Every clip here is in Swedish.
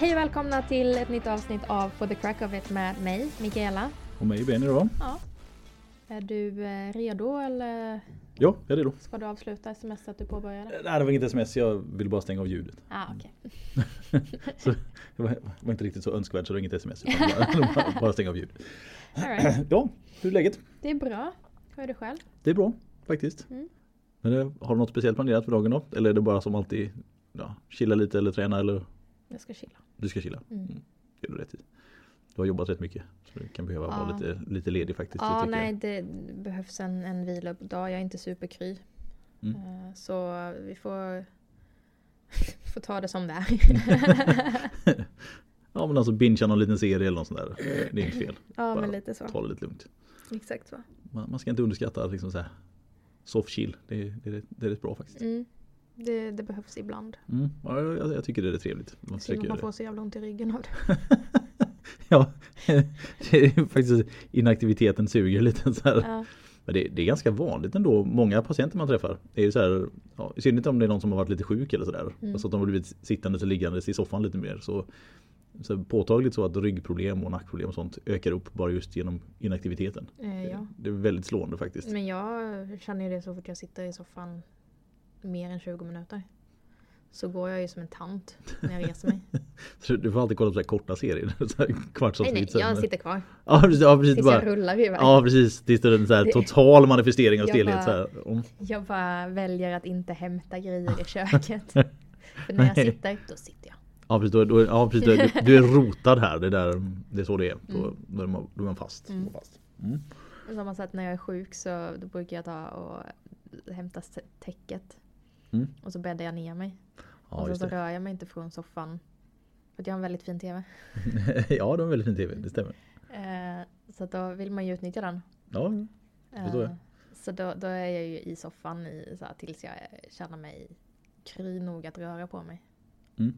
Hej och välkomna till ett nytt avsnitt av For the Crack of It med mig, Mikaela. Och mig Benny då. Ja. Är du eh, redo eller Ja, jag är redo. ska du avsluta smset du påbörjade? Nej, det var inget sms. Jag ville bara stänga av ljudet. Ah, okej. Så det var, var inte riktigt så önskvärt så det var inget sms. Bara, bara, bara stänga av ljudet. Right. Ja, hur är läget? Det är bra. Hur är det själv? Det är bra faktiskt. Mm. Men det, har du något speciellt planerat för dagen då? Eller är det bara som alltid ja, chilla lite eller träna eller Jag ska chilla. Du ska chilla? Mm. Mm. Det är du rätt i. Du har jobbat rätt mycket. Så du kan behöva Ja. vara lite, lite ledig faktiskt. det Ja, tycker nej det behövs en, en vilodag. Jag är inte superkry. Mm. Eh, Så vi får, får ta det som det är. Ja men alltså bingea någon liten serie eller något sånt där. Det är inte fel. ja, Bara men lite så. Ta det lite lugnt. Exakt så. Man, man ska inte underskatta liksom så här soft chill. Det, är- det, är, det är rätt bra faktiskt. Mm. Det, det behövs ibland. Mm. Ja, jag, jag tycker det är trevligt. Man Synd man får det. så jävla ont i ryggen av det. Ja, det är faktiskt inaktiviteten suger lite så här. Ja. Men det, det är ganska vanligt ändå. Många patienter man träffar är ju så här, ja, i synnerhet om det är någon som har varit lite sjuk eller sådär. Mm. Alltså att de har blivit sittandes och liggandes i soffan lite mer. Så, så påtagligt så att ryggproblem och nackproblem och sånt ökar upp bara just genom inaktiviteten. Eh, ja. Det är väldigt slående faktiskt. Men jag känner ju det så fort jag sitter i soffan mer än 20 minuter. Så går jag ju som en tant när jag reser mig. Så du får alltid kolla på så här korta serier. Så här nej nej, jag sitter kvar. Ja precis, ja, precis Tills bara, jag rullar iväg. Ja precis, tills det är en så här total manifestering av stelhet. bara-. Mm. Jag bara väljer att inte hämta grejer i köket. För när jag sitter, då sitter jag. Ja precis, då, då, ja, precis du, du är rotad här. Det, är där, det är så det är. Då, Mm. då, är, man, då är man fast. Mm. fast. Mm. På samma sätt när jag är sjuk så brukar jag ta och hämta tä- täcket. Mm. Och så bäddar jag ner mig. Ja, och så, så det. rör jag mig inte från soffan. För att jag har en väldigt fin TV. ja, det var en väldigt fin tv, det stämmer. Eh, så då vill man ju utnyttja den. Ja, förstår jag. Eh, Så då, då är jag ju i soffan i, så här, tills jag känner mig kry nog att röra på mig. mm.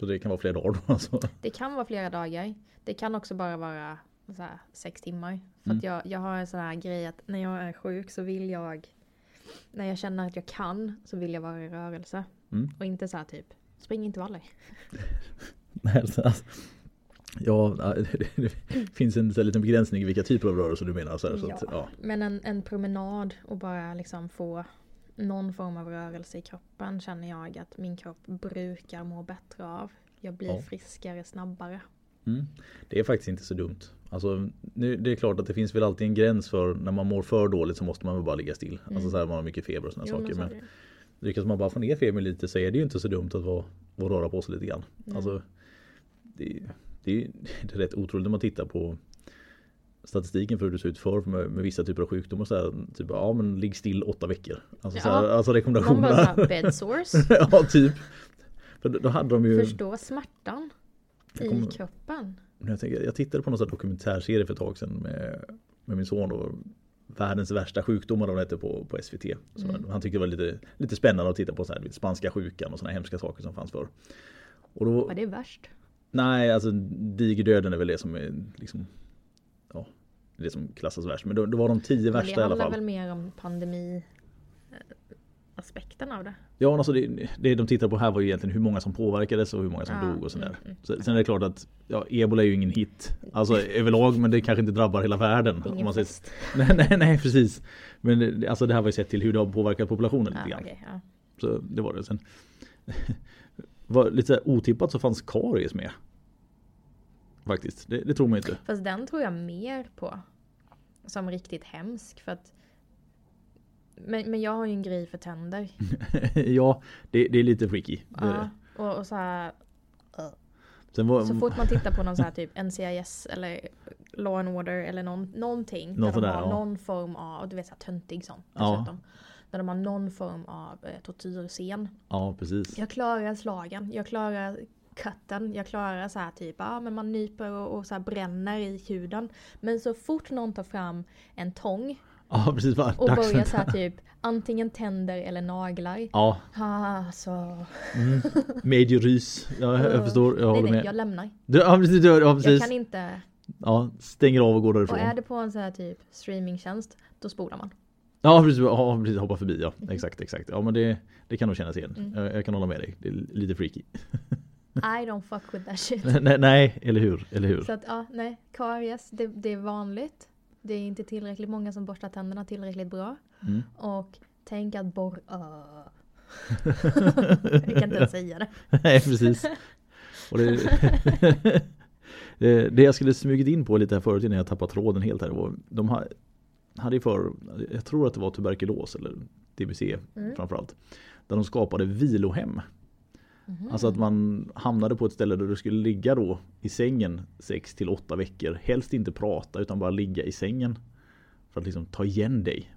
Så det kan vara flera dagar då alltså. Det kan vara flera dagar. Det kan också bara vara så här, sex timmar. För Mm. jag, jag har en sån här grej att när jag är sjuk så vill jag när jag känner att jag kan så vill jag vara i rörelse. Mm. Och inte så här typ spring intervaller. Nej, alltså, alltså. Ja, det, finns en liten begränsning i vilka typer av rörelser du menar. Så här, så att, ja. Men en, en promenad och bara liksom få någon form av rörelse i kroppen känner jag att min kropp brukar må bättre av. Jag blir Ja. friskare snabbare. Mm. Det är faktiskt inte så dumt. Alltså, nu, det är klart att det finns väl alltid en gräns för när man mår för dåligt så måste man väl bara ligga still. Mm. Alltså så här, man har mycket feber och sådana saker. Men det. lyckas man bara få ner febern lite så är det ju inte så dumt att vara, vara röra på sig lite grann. Nej. Alltså, det, det, är- det är rätt otroligt när man tittar på statistiken för hur det ser ut för med, med vissa typer av sjukdomar. Så här, typ, ja men ligg still åtta veckor. Alltså, så här, Ja. alltså Man rekommendationerna. bara såhär bed sores. ja typ. För då, då hade de ju Förstå smärtan Jag i kommer- kroppen. Jag, tänker, jag tittade på någon dokumentärserie för ett tag sedan med, med min son. Då, Världens värsta sjukdomar de hette på, på SVT. Så Mm. Han tyckte det var lite, lite spännande att titta på så här, spanska sjukan och såna hemska saker som fanns förr. Och då, Var det värst? nej, alltså digerdöden är väl det som är liksom, ja, det som klassas värst. Men då, då var de tio värsta det i alla handlar fall. väl mer om pandemi eh, aspekten av det. Ja, alltså det, det de tittar på här var ju egentligen hur många som påverkades och hur många som Ja, dog och sådär. mm, mm. Sen är det klart att ja, ebola är ju ingen hit. Alltså överlag men det kanske inte drabbar hela världen. om Ingen man säger, nej, nej, nej precis. Men alltså det här var ju sett till hur det har påverkat populationen lite Ja, grann. okej, ja. Så det var det. Sen var lite otippat så fanns karies med. Faktiskt, det, det tror man inte. Fast den tror jag mer på. Som riktigt hemsk. För att, men, men jag har ju en grej för tänder. ja, det, det är lite freaky. Det Ja, och, och så här, var, Så fort man tittar på någon så här typ NCIS eller Law and Order eller någon, någonting. Något där de sådär, har ja. någon form av, du vet såhär töntig sån Ja. Där de har någon form av eh, tortyrscen. Ja, precis. Jag klarar slagen, jag klarar cutten, jag klarar så här typ, ja men man nyper och, och så här bränner i huden. Men så fort någon tar fram en tång Ja, precis. Bara, och för- så här typ antingen tänder eller naglar. Ja, Ah, så... mm. Major rys. Ja, jag, jag förstår. Jag nej, håller nej, med. jag lämnar. Du, ja, precis, du, ja, Jag precis. kan inte... Ja, stänger av och går Och därifrån. är det på en så här typ streamingtjänst, då spolar man. Ja, precis. Ja, precis. Hoppa förbi. Ja, exakt, exakt. Ja, men det, det kan nog kännas igen. Mm. Jag, jag kan hålla med dig. Det är lite freaky. I don't fuck with that shit. nej, nej, eller hur? Eller hur? Så att ja, nej, karies, det, det är vanligt. Det är inte tillräckligt många som borstar tänderna tillräckligt bra. Mm. Och tänk att borr... Uh. jag kan inte ens säga det. Nej precis. Det, det jag skulle smugit in på lite här förut innan jag tappade tråden helt här. var- De ha- hade ju för, jag tror att det var tuberkulos eller DBC Mm. framförallt. Där de skapade vilohem. Mhm. Alltså att man hamnade på ett ställe där du skulle ligga då i sängen 6 till 8 veckor. Helst inte prata utan bara ligga i sängen. För att liksom ta igen dig.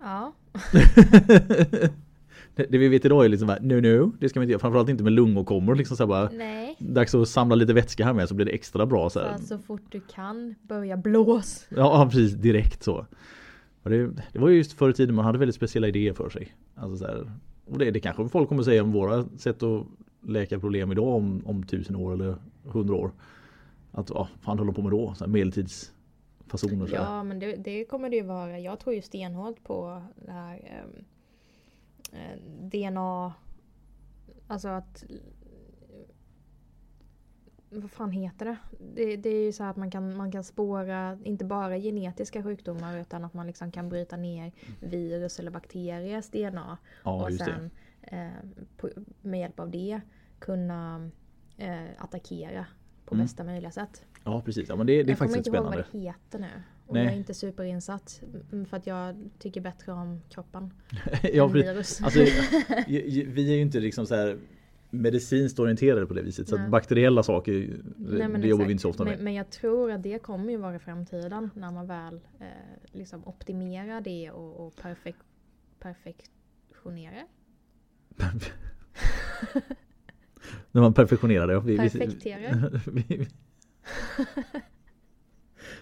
Ja, Det, det vi vet idag är liksom bara, no no, det ska vi inte göra. Framförallt inte med lungåkommor. Liksom så här bara, nej. dags att samla lite vätska här med så blir det extra bra. Så här. att så fort du kan börja blås. Ja, precis, direkt så. Det, det var ju just förr i tiden man hade väldigt speciella idéer för sig. Alltså så här, och det, det kanske folk kommer säga om våra sätt att läka problem idag om, om tusen år eller hundra år. Att vad fan håller de på med då? Så här medeltidsfasoner. Så här. Ja men det, det kommer det ju vara. Jag tror ju stenhårt på det här ehm, eh, DNA. Alltså att vad fan heter det? det? Det är ju så att man kan, man kan spåra inte bara genetiska sjukdomar utan att man liksom kan bryta ner virus eller bakteriers DNA. ja, och sen eh, på, med hjälp av det kunna eh, attackera på Mm. bästa möjliga sätt. Ja, precis. Ja, men det, det är jag kommer faktiskt inte ihåg spännande. vad det heter nu. Och Nej. jag är inte superinsatt. mm, För att jag tycker bättre om kroppen ja, än virus. Alltså, vi är ju inte liksom så här medicinskt orienterade på det viset. Så Nej. bakteriella saker, Nej, det jobbar vi inte så ofta med. men, men jag tror att det kommer ju vara framtiden när man väl eh, liksom optimerar det och, och perfek perfektionerar. När man perfektionerar det. vi- Perfekterar. vi, vi,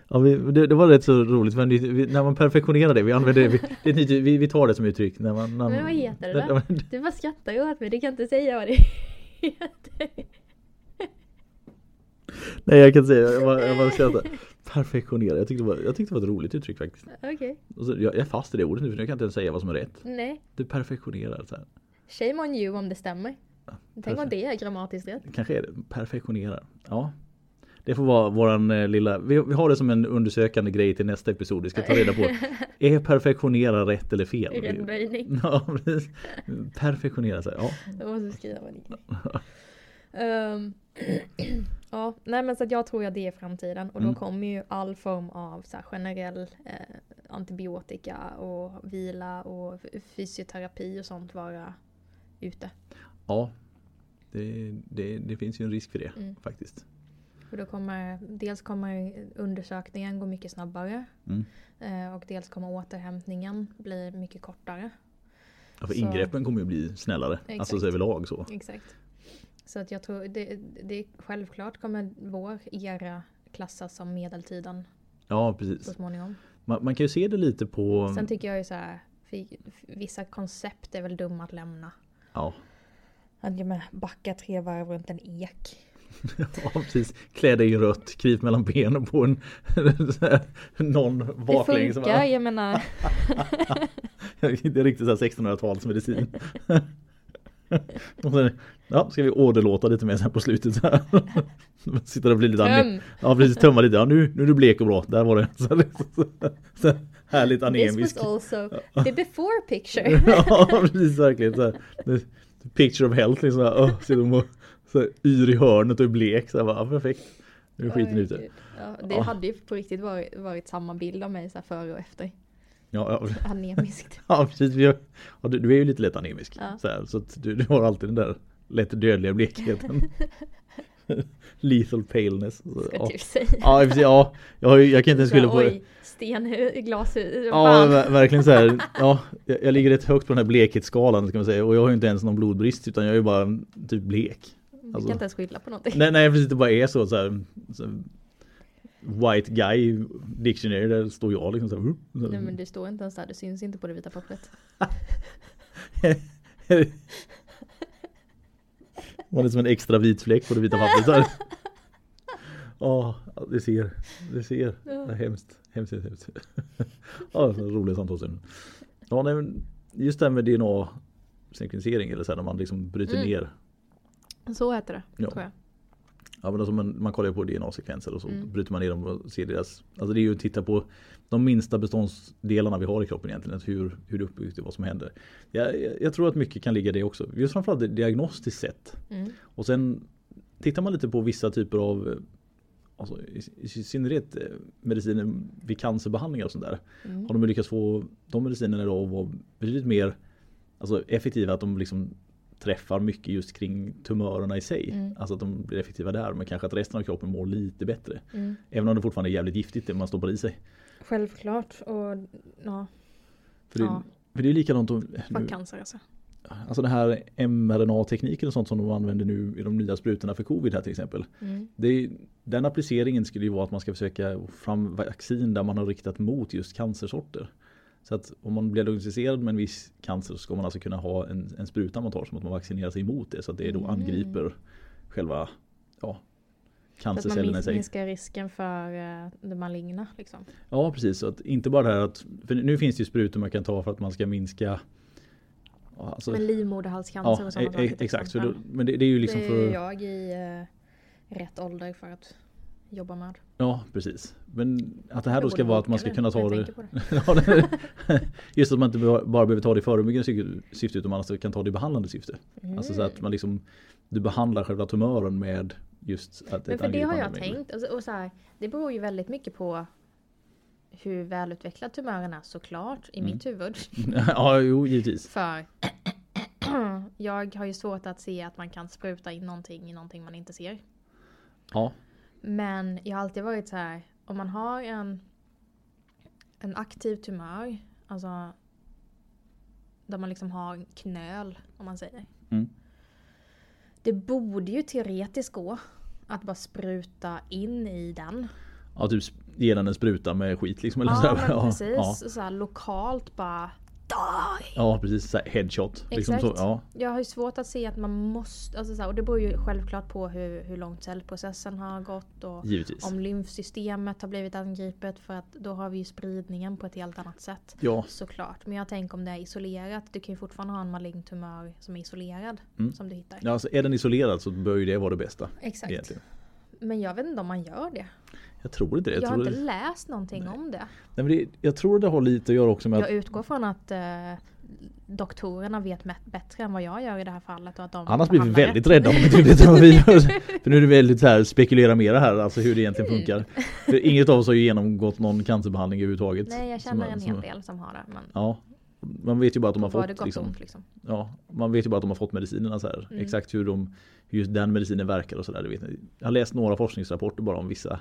ja, vi, det, det var rätt så roligt men vi, när man perfektionerar det, vi använder det, vi, det vi, vi tar det som uttryck. När man, när, Men vad heter det då? Du bara skrattar åt mig, du kan inte säga vad det heter. Nej jag kan säga, jag bara, jag bara skrattar. Perfektionera, jag tyckte, det var, jag tyckte det var ett roligt uttryck faktiskt. Okej, så, jag, jag är fast i det ordet nu för nu kan jag inte ens säga vad som är rätt. nej. Du perfektionerar så här. Shame on you om det stämmer. Tänk om det är grammatiskt rätt. Kanske är det, perfektionera. Ja. Det får vara våran eh, lilla, vi, vi har det som en undersökande grej till nästa episod. Vi ska ta reda på, är perfektionera rätt eller fel? Rätt böjning. Ja, precis. Perfektionera sig, ja. Jag måste skriva vad. Ehm, Ja, nej men så att jag tror att det är framtiden och då Mm. kommer ju all form av så här, generell eh, antibiotika och vila och fysioterapi och sånt vara ute. Ja. Det, det, det finns ju en risk för det Mm. faktiskt. Och då kommer, dels kommer undersökningen gå mycket snabbare Mm. eh, och dels kommer återhämtningen bli mycket kortare. Ja, för Så- ingreppen kommer ju bli snällare. Exakt. Alltså så överlag så. Exakt. Så att jag tror, det, det, självklart kommer vår era klassas som medeltiden Ja så precis. småningom. Man, man kan ju se det lite på... Sen tycker jag ju så här, för, vissa koncept är väl dumma att lämna. Ja. Att jag backa tre varv runt en ek. Ja precis. Klä dig i rött, kryp mellan benen på en någon Det baklänges. funkar, jag menar. Det är riktigt så här 1600-talsmedicin. Och sen, ja, ska vi åderlåta lite mer sen på slutet. Så här. Sitter och blir lite Töm! Ja precis, tömma lite. Ja nu, nu är du blek och bra. Där var det. Så, så, så, härligt This anemisk. was also the before picture. ja precis verkligen. Så här, picture of health liksom. Oh, ser de och så yr i hörnet och är blek. Så här, bara, ja, perfekt. Nu är skiten ute. Ja, det Ja. hade ju på riktigt varit, varit samma bild av mig så här före och efter. Ja, ja, Anemiskt. ja precis. Ja, du, du är ju lite lätt anemisk. Ja. Så, här, så du, du har alltid den där lätt dödliga blekheten. Lethal paleness. Så, Ska ja. du säga. Ja, sig, ja, jag, jag kan inte ens skylla på stenhus, glashus. Ja, verkligen så här. Ja, jag, jag ligger rätt högt på den här blekhetsskalan ska man säga. Och jag har ju inte ens någon blodbrist utan jag är ju bara typ blek. Alltså- kan inte ens skylla på någonting. Nej, nej precis det bara är så, så, här, så här, White guy dictionary där står jag liksom så här, så. Nej men du står inte ens där, du syns inte på det vita pappret. Man är som en extra vit fläck på det vita pappret. Ja, det ser, det ser. Det är hemskt, hemskt, hemskt. Ja, så roliga samtalsämnen. Ja, nej, men just det här med DNA sekvensering eller så här, när man liksom bryter Mm. ner. Så heter det, Ja. tror jag. Ja, men alltså man, man kollar ju på DNA-sekvenser och så Mm. bryter man ner dem och ser deras. Alltså det är ju att titta på de minsta beståndsdelarna vi har i kroppen egentligen. Hur, hur det är uppbyggt och vad som händer. Jag, jag, jag tror att mycket kan ligga i det också. Just framförallt diagnostiskt sett. Mm. Och sen tittar man lite på vissa typer av Alltså, i, i synnerhet eh, mediciner vid cancerbehandlingar och sånt där. Mm. Har de lyckats få de medicinerna idag att vara betydligt mer alltså, effektiva. Att de liksom träffar mycket just kring tumörerna i sig. Mm. Alltså att de blir effektiva där. Men kanske att resten av kroppen mår lite bättre. Mm. Även om det fortfarande är jävligt giftigt det man stoppar i sig. Självklart och ja, För det, Ja. för det är likadant om, nu, cancer alltså. alltså den här mRNA-tekniken och sånt som de använder nu i de nya sprutorna för covid här till exempel. Mm. Det den appliceringen skulle ju vara att man ska försöka få fram vaccin där man har riktat mot just cancersorter. Så att om man blir diagnostiserad med en viss cancer så ska man alltså kunna ha en, en spruta man tar som att man vaccinerar sig emot det. Så att det då Mm. angriper själva ja, Så att man cancercellerna i sig. minskar risken för eh, det maligna liksom. Ja precis, så att inte bara det här att, för nu finns det ju sprutor man kan ta för att man ska minska alltså, Men livmoderhalscancer ja, och sådana e- saker. e- exakt. För då, men det, det är ju liksom det är för jag i eh, rätt ålder för att jobba med. Ja precis. Men att det här då ska vara att man ska kunna ta det. det. Just att man inte bara behöver ta det i förebyggande sy- syfte utan man alltså kan ta det i behandlande syfte. Alltså så att Mm. man liksom Du behandlar själva tumören med just att Men för det har jag tänkt. Alltså, och så här, det beror ju väldigt mycket på hur välutvecklad tumören är såklart i Mm. mitt huvud. ja jo givetvis. För jag har ju svårt att se att man kan spruta in någonting i någonting man inte ser. Ja. Men jag har alltid varit så här, om man har en, en aktiv tumör, alltså där man liksom har en knöl, om man säger. Mm. Det borde ju teoretiskt gå att bara spruta in i den. Ja typ ge den en spruta med skit liksom. Eller så Ja här. men precis. Ja, Så här, lokalt bara die! ja precis, så headshot. Liksom Exakt. så, ja. Jag har ju svårt att se att man måste, alltså så här, och det beror ju självklart på hur, hur långt cellprocessen har gått och Givetvis. om lymfsystemet har blivit angripet för att då har vi ju spridningen på ett helt annat sätt. Ja, Såklart. Men jag tänker om det är isolerat. Du kan ju fortfarande ha en malign tumör som är isolerad. Mm. Som du hittar. ja alltså är den isolerad så bör ju det vara det bästa. Exakt. Egentligen. Men jag vet inte om man gör det. Jag tror inte det. Jag, Jag, har inte det, läst någonting om det. nej, men det, jag tror det har lite att göra också med att Jag utgår från att eh, doktorerna vet bättre än vad jag gör i det här fallet. Och att de Annars blir vi väldigt rädda om det än vi gör. För nu är det väldigt så här spekulera mera här, alltså hur det egentligen funkar. För inget av oss har ju genomgått någon cancerbehandling överhuvudtaget. Nej jag Som- känner en som- hel del som har det. Men Ja. Man vet ju bara att de har fått liksom, ont liksom. ja, man vet ju bara att de har fått medicinerna så här. Mm. Exakt hur, de, hur just den medicinen verkar och sådär. Jag har läst några forskningsrapporter bara om vissa.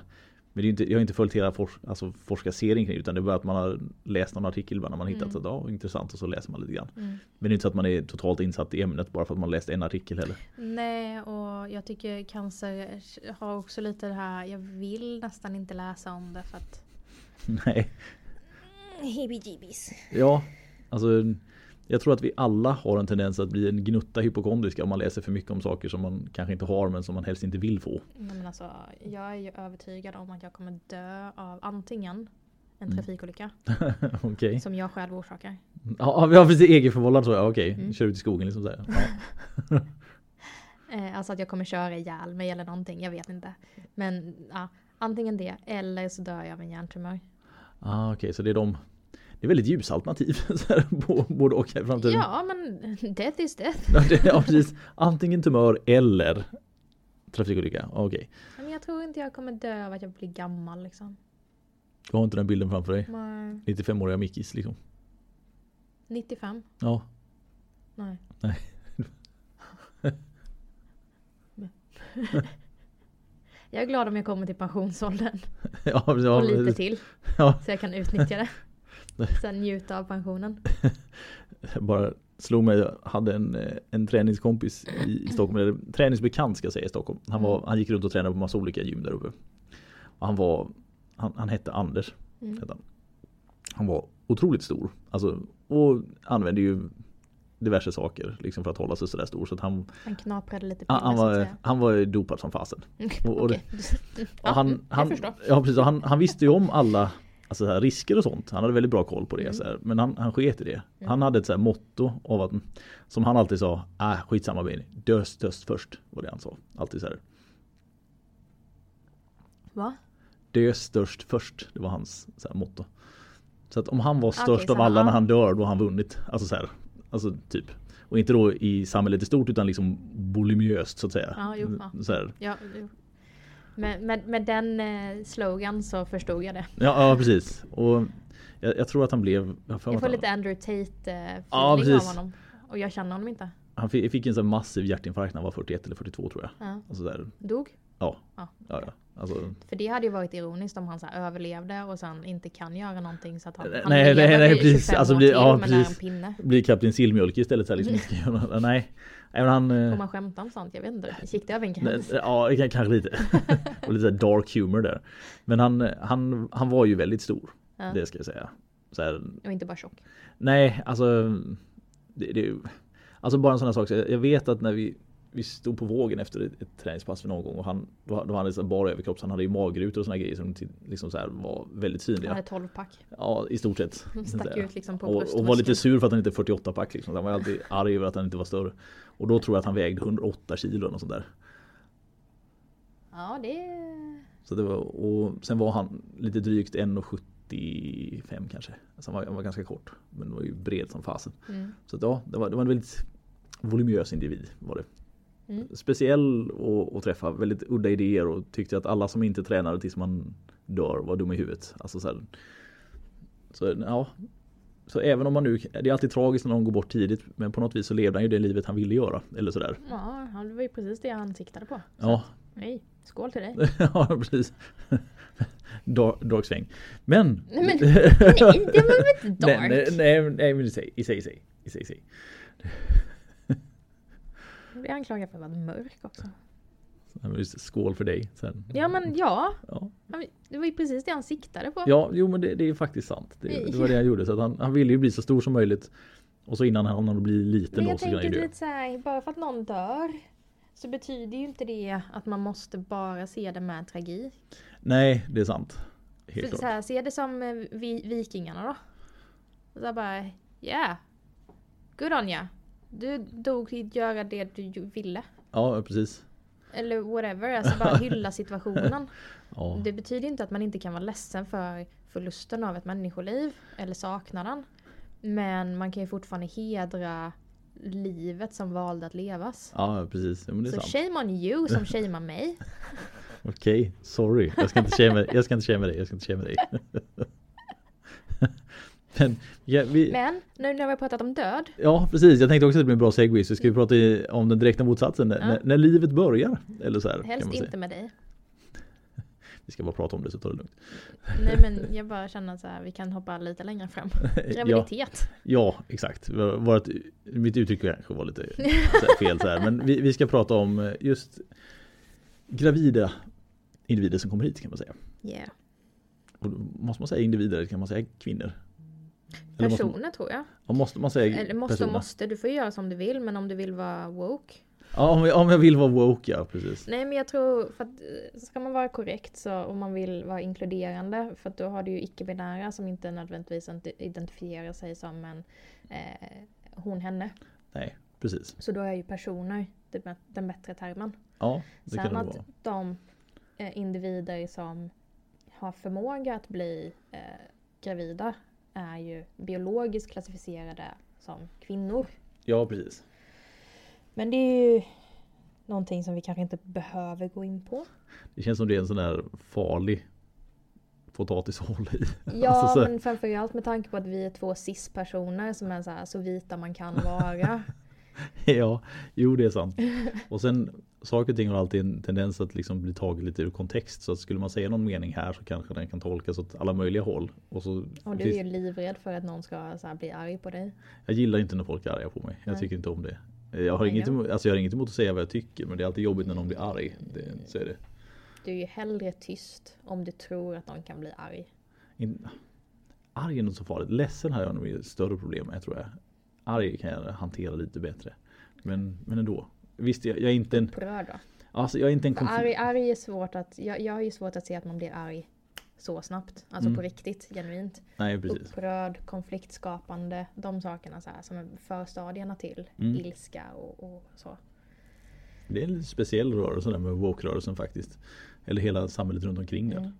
Men det är inte, jag har inte följt hela forsk, alltså forskarserien kring det utan det är bara att man har läst någon artikel när man hittat Mm. att ja, intressant och så läser man lite grann. Mm. Men det är inte så att man är totalt insatt i ämnet bara för att man läst en artikel heller. Nej och jag tycker cancer har också lite det här. Jag vill nästan inte läsa om det för att Nej. Heebie-jeebies. Ja, alltså jag tror att vi alla har en tendens att bli en gnutta hypokondriska om man läser för mycket om saker som man kanske inte har men som man helst inte vill få. Nej, men alltså, jag är ju övertygad om att jag kommer dö av antingen en Mm. trafikolycka Okej. som jag själv orsakar. Ja, vi har precis egenförvållad så ja, okej. Mm. Kör ut i skogen liksom så här. Ja. Eh, alltså att jag kommer köra ihjäl mig eller någonting, jag vet inte. Men ja, antingen det eller så dör jag av en hjärntumör. Ah, okej, så det är de Det är väldigt ljusa alternativ så här, bo- både och i framtiden. Ja men death is death. Ja, precis. Antingen tumör eller trafikolycka. Okej. Men jag tror inte jag kommer dö av att jag blir gammal liksom. Du har inte den bilden framför dig. Nej. 95-åriga Mickis liksom. 95? Ja. Nej. Nej. jag är glad om jag kommer till pensionsåldern. Ja, ja, och lite till. Ja. Så jag kan utnyttja det. Sen njuta av pensionen. bara slog mig, jag hade en, eh, en träningskompis i, i Stockholm, eller träningsbekant ska jag säga i Stockholm. Han, var, Mm. han gick runt och tränade på massa olika gym där uppe. Och han var, han, han hette Anders. Mm. Hette han. han var otroligt stor. Alltså, och använde ju diverse saker liksom för att hålla sig sådär stor. Så att han, Han knaprade lite piller han, var, han var dopad som fasen. och- och det-. Och han, jag han, ja, precis, han, han visste ju om alla Alltså så här, risker och sånt. Han hade väldigt bra koll på det. Mm. Så här, men han, han sket i det. Mm. Han hade ett så här motto av att Som han alltid sa. Äh, skitsamma Benny. Dö störst först. Var det han sa. Alltid så här. Va? Dö störst först. Det var hans så här, motto. Så att om han var störst så av alla han- när han dör, då har han vunnit. Alltså så här. Alltså typ. Och inte då i samhället i stort utan liksom volumöst så att säga. Ja, jo, ja. Så här. Ja, jo. Med, med, med den eh, slogan så förstod jag det. Ja, ja precis. Och jag, jag tror att han blev... Jag, får lite Andrew Tate eh, Ja, av honom. Och jag känner honom inte. Han fick, fick en sån massiv hjärtinfarkt när han var 41 eller 42 tror jag. Ja. Alltså där, Dog? ja, Ja. ja, ja. Alltså, För det hade ju varit ironiskt om han så överlevde och sen inte kan göra någonting så att han, Nej, han nej, lever nej, precis. 25 Alltså, år blir- till ja, men är en precis. pinne. blir kapten Sillmjölk istället så här, liksom, inte göra. Nej. Men han... eh, Får man skämta om sånt? Jag vet inte. Gick det över en gräns? Ja, kanske lite. och lite dark humor där. Men han, han, han var ju väldigt stor. Ja. Det ska jag säga. Så här, Och inte bara tjock. nej, alltså... Det, det, alltså bara en sån här sak. Så jag vet att när vi, vi stod på vågen efter ett, ett träningspass för någon gång och han, då, då hade han bara överkropp så han hade ju magrutor och såna grejer som till- liksom så var väldigt Han synliga. hade 12 pack. Ja, i stort sett. Stack ut liksom på och, och var lite sur för att han inte är 48 pack liksom. Han var alltid arg över att han inte var större. Och då tror jag att han vägde 108 kilo och sånt där. Ja, det... Så det var, och sen var han lite drygt 1,75 kanske. Alltså han, var, han var ganska kort. Men var ju bred som fasen. Mm. Så att, ja, det var, det var en väldigt volumös individ var det. Mm. Speciell och träffa väldigt udda idéer och tyckte att alla som inte tränade tills man dör var dumma i huvudet. Alltså så, här, så ja. Så även om man nu, det är alltid tragiskt när någon går bort tidigt men på något vis så levde han ju det livet han ville göra. Eller sådär. Ja, det var ju precis det han siktade på. Ja, att, Nej, skål till dig. ja precis. Dark, dark sväng. Men... Nej, men- Nej, det var väl inte Nej, nej, dark? nej, nej men i sig, i sig, i sig, i sig, i sig. Jag blir anklagad för att vara mörk också. Just Skål för dig sen. Ja men ja, Ja, det var ju precis det han siktade på. ja jo men det, det är faktiskt sant. Det, det var det han gjorde. Så han, han ville ju bli så stor som möjligt. Och så innan han hann bli liten då så skulle han ju tänker dö. lite såhär, bara för att någon dör så betyder ju inte det att man måste bara se det med tragik. Nej, det är sant. Helt så klart. här, se det som eh, vi, vikingarna då. Så bara, yeah. Good on ya. Du dog till att göra det du ville. Ja, precis. Eller whatever, alltså bara hylla situationen. Ja, Det betyder inte att man inte kan vara ledsen för förlusten av ett människoliv eller saknaden. Men man kan ju fortfarande hedra livet som valde att levas. ja precis. Ja, men det är Så sant. shame on you som shamear mig. Okej, sorry. Jag ska inte shamea jag ska inte shamea dig. Jag ska inte shamea dig. men, ja, vi, Men nu när vi har pratat om död. Ja precis, jag tänkte också att det blir en bra segway så ska vi prata i, om den direkta motsatsen, när, Ja. när, när livet börjar. Eller så här, Helst inte med dig. Vi ska bara prata om det så ta det lugnt. Nej men jag bara känner så här, vi kan hoppa lite längre fram. ja, Graviditet. ja, exakt. Vårt, mitt uttryck kanske var lite fel så här. Men vi, vi ska prata om eh, just gravida individer som kommer hit kan man säga. Yeah. Och måste man säga individer eller kan man säga kvinnor? Eller måste, Personer tror jag. ja, måste man säga Eller måste och personer? måste, du får göra som du vill men om du vill vara woke. Ja, om jag, om jag vill vara woke, ja precis. Nej men jag tror, för att eh, ska man vara korrekt så om man vill vara inkluderande för att då har du ju icke-binära som inte nödvändigtvis identifierar sig som en eh, hon, henne. Nej, precis. Så då är ju personer det den bättre termen. Ja, det kan Sen det att vara. de eh, individer som har förmåga att bli eh, gravida är ju biologiskt klassificerade som kvinnor. Ja, precis. Men det är ju någonting som vi kanske inte behöver gå in på. Det känns som det är en sån där farlig potatis att hålla i. Ja, Alltså så- men framförallt med tanke på att vi är två cis-personer som är så, här, så vita man kan vara. Ja, jo det är sant. Och sen saker och ting har alltid en tendens att liksom bli taget lite ur kontext. Så att skulle man säga någon mening här så kanske den kan tolkas åt alla möjliga håll. Och så, Och du är ju livrädd för att någon ska så här, bli arg på dig. Jag gillar inte när folk är arga på mig. Jag Nej. tycker inte om det. Jag har, Nej, inget emot, alltså jag har inget emot att säga vad jag tycker men det är alltid jobbigt när någon blir arg. Det, så är det. Du är ju hellre tyst om du tror att någon kan bli arg. In, arg är inte så farligt. Ledsen har jag nog större problem med tror jag. Arg kan jag hantera lite bättre. Men, men ändå. Visst, jag, jag är inte en... Upprörd då. Alltså jag är inte en konflikt... arg, arg är svårt att, jag, jag har ju svårt att se att man blir arg så snabbt. Alltså Mm. på riktigt, genuint. Nej precis. Upprörd, konfliktskapande, de sakerna så här, som är förstadierna till Mm. ilska och, och så. Det är en lite speciell rörelse där med woke-rörelsen faktiskt. Eller hela samhället runt omkring det. Mm.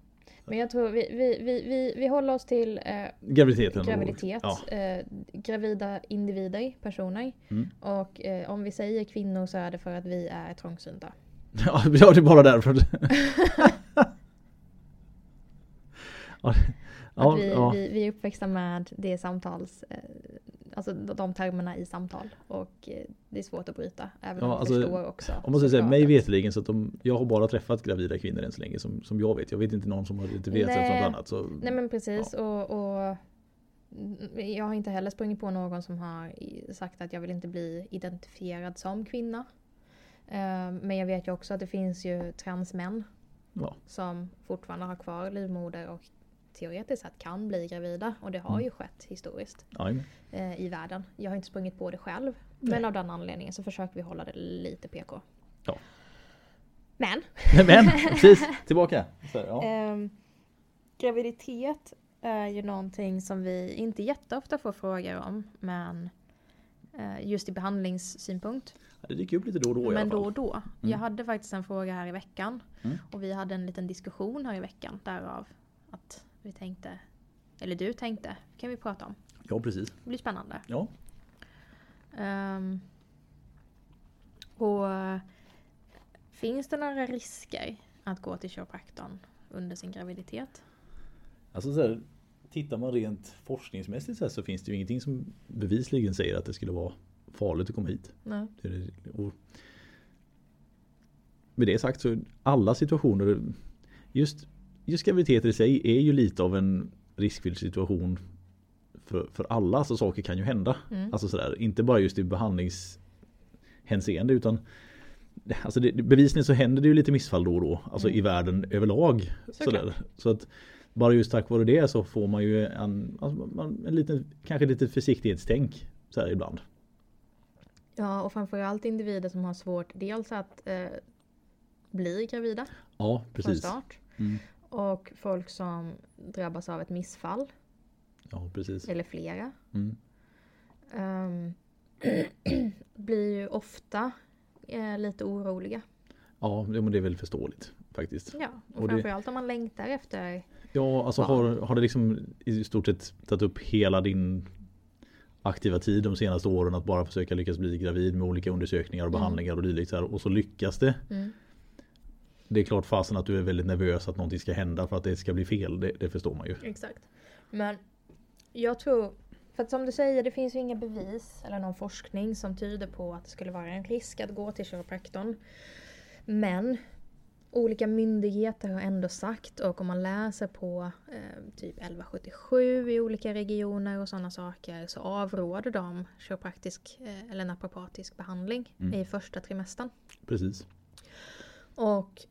Men jag tror vi, vi, vi, vi, vi håller oss till eh, Graviditeten. graviditet, Ja. eh, gravida individer, personer. Mm. Och eh, om vi säger kvinnor så är det för att vi är trångsynta. Ja, det är bara därför. ja, ja, vi, ja. vi, vi är uppväxta med det samtals, eh, alltså de termerna i samtal. Och eh, det är svårt att bryta. Även Ja, om vi alltså, förstår också. Om man säga såklart mig veterligen så att de, jag har bara träffat gravida kvinnor än så länge som, som jag vet. Jag vet inte någon som har intervjuat sig något annat. Så, Nej men precis och, och jag har inte heller sprungit på någon som har sagt att jag vill inte bli identifierad som kvinna. Eh, Men jag vet ju också att det finns ju transmän ja. som fortfarande har kvar livmoder och teoretiskt sett kan bli gravida. Och det har Mm. ju skett historiskt eh, i världen. Jag har inte sprungit på det själv. Nej. Men av den anledningen så försöker vi hålla det lite PK. Ja. Men Men precis, tillbaka. Så, ja. Ehm, graviditet är ju någonting som vi inte jätteofta får frågor om. Men eh, just i behandlingssynpunkt. Det dyker upp lite då och då i men alla då fall. och då. Mm. Jag hade faktiskt en fråga här i veckan. Mm. Och vi hade en liten diskussion här i veckan. Därav att vi tänkte, eller du tänkte, kan vi prata om. Ja precis. Det blir spännande. Ja. Ehm, och finns det några risker att gå till kiropraktorn under sin graviditet? Alltså så här, tittar man rent forskningsmässigt så, här, så finns det ju ingenting som bevisligen säger att det skulle vara farligt att komma hit. Nej. Och med det sagt så alla situationer just, just graviditeter i sig är ju lite av en riskfylld situation för, för alla. Alltså saker kan ju hända. Mm. Alltså sådär, inte bara just i behandlingshänseende utan Alltså det, bevisligen så händer det ju lite missfall då och då. Alltså Mm. i världen överlag. Sådär. Så att bara just tack vare det så får man ju en, alltså man, en liten, kanske lite försiktighetstänk så här ibland. Ja, och framförallt individer som har svårt dels att eh, bli gravida Ja, från precis. start. Mm. Och folk som drabbas av ett missfall, Ja, precis. eller flera. Mm. ehm, blir ju ofta eh, lite oroliga. Ja, det- men det är väl förståeligt faktiskt. Ja, och, Och det- framförallt om man längtar efter Ja, alltså har, har det liksom i stort sett tagit upp hela din aktiva tid de senaste åren att bara försöka lyckas bli gravid med olika undersökningar och Mm. behandlingar och dylikt så här, och så lyckas det. mm. Det är klart fasen att du är väldigt nervös att någonting ska hända för att det ska bli fel. Det, det förstår man ju. Exakt. Men jag tror, för att som du säger, det finns ju inga bevis eller någon forskning som tyder på att det skulle vara en risk att gå till kiropraktorn. Men olika myndigheter har ändå sagt och om man läser på eh, typ 1177 i olika regioner och sådana saker så avråder de kiropraktisk eh, eller naprapatisk behandling Mm. i första trimestern. Precis. Och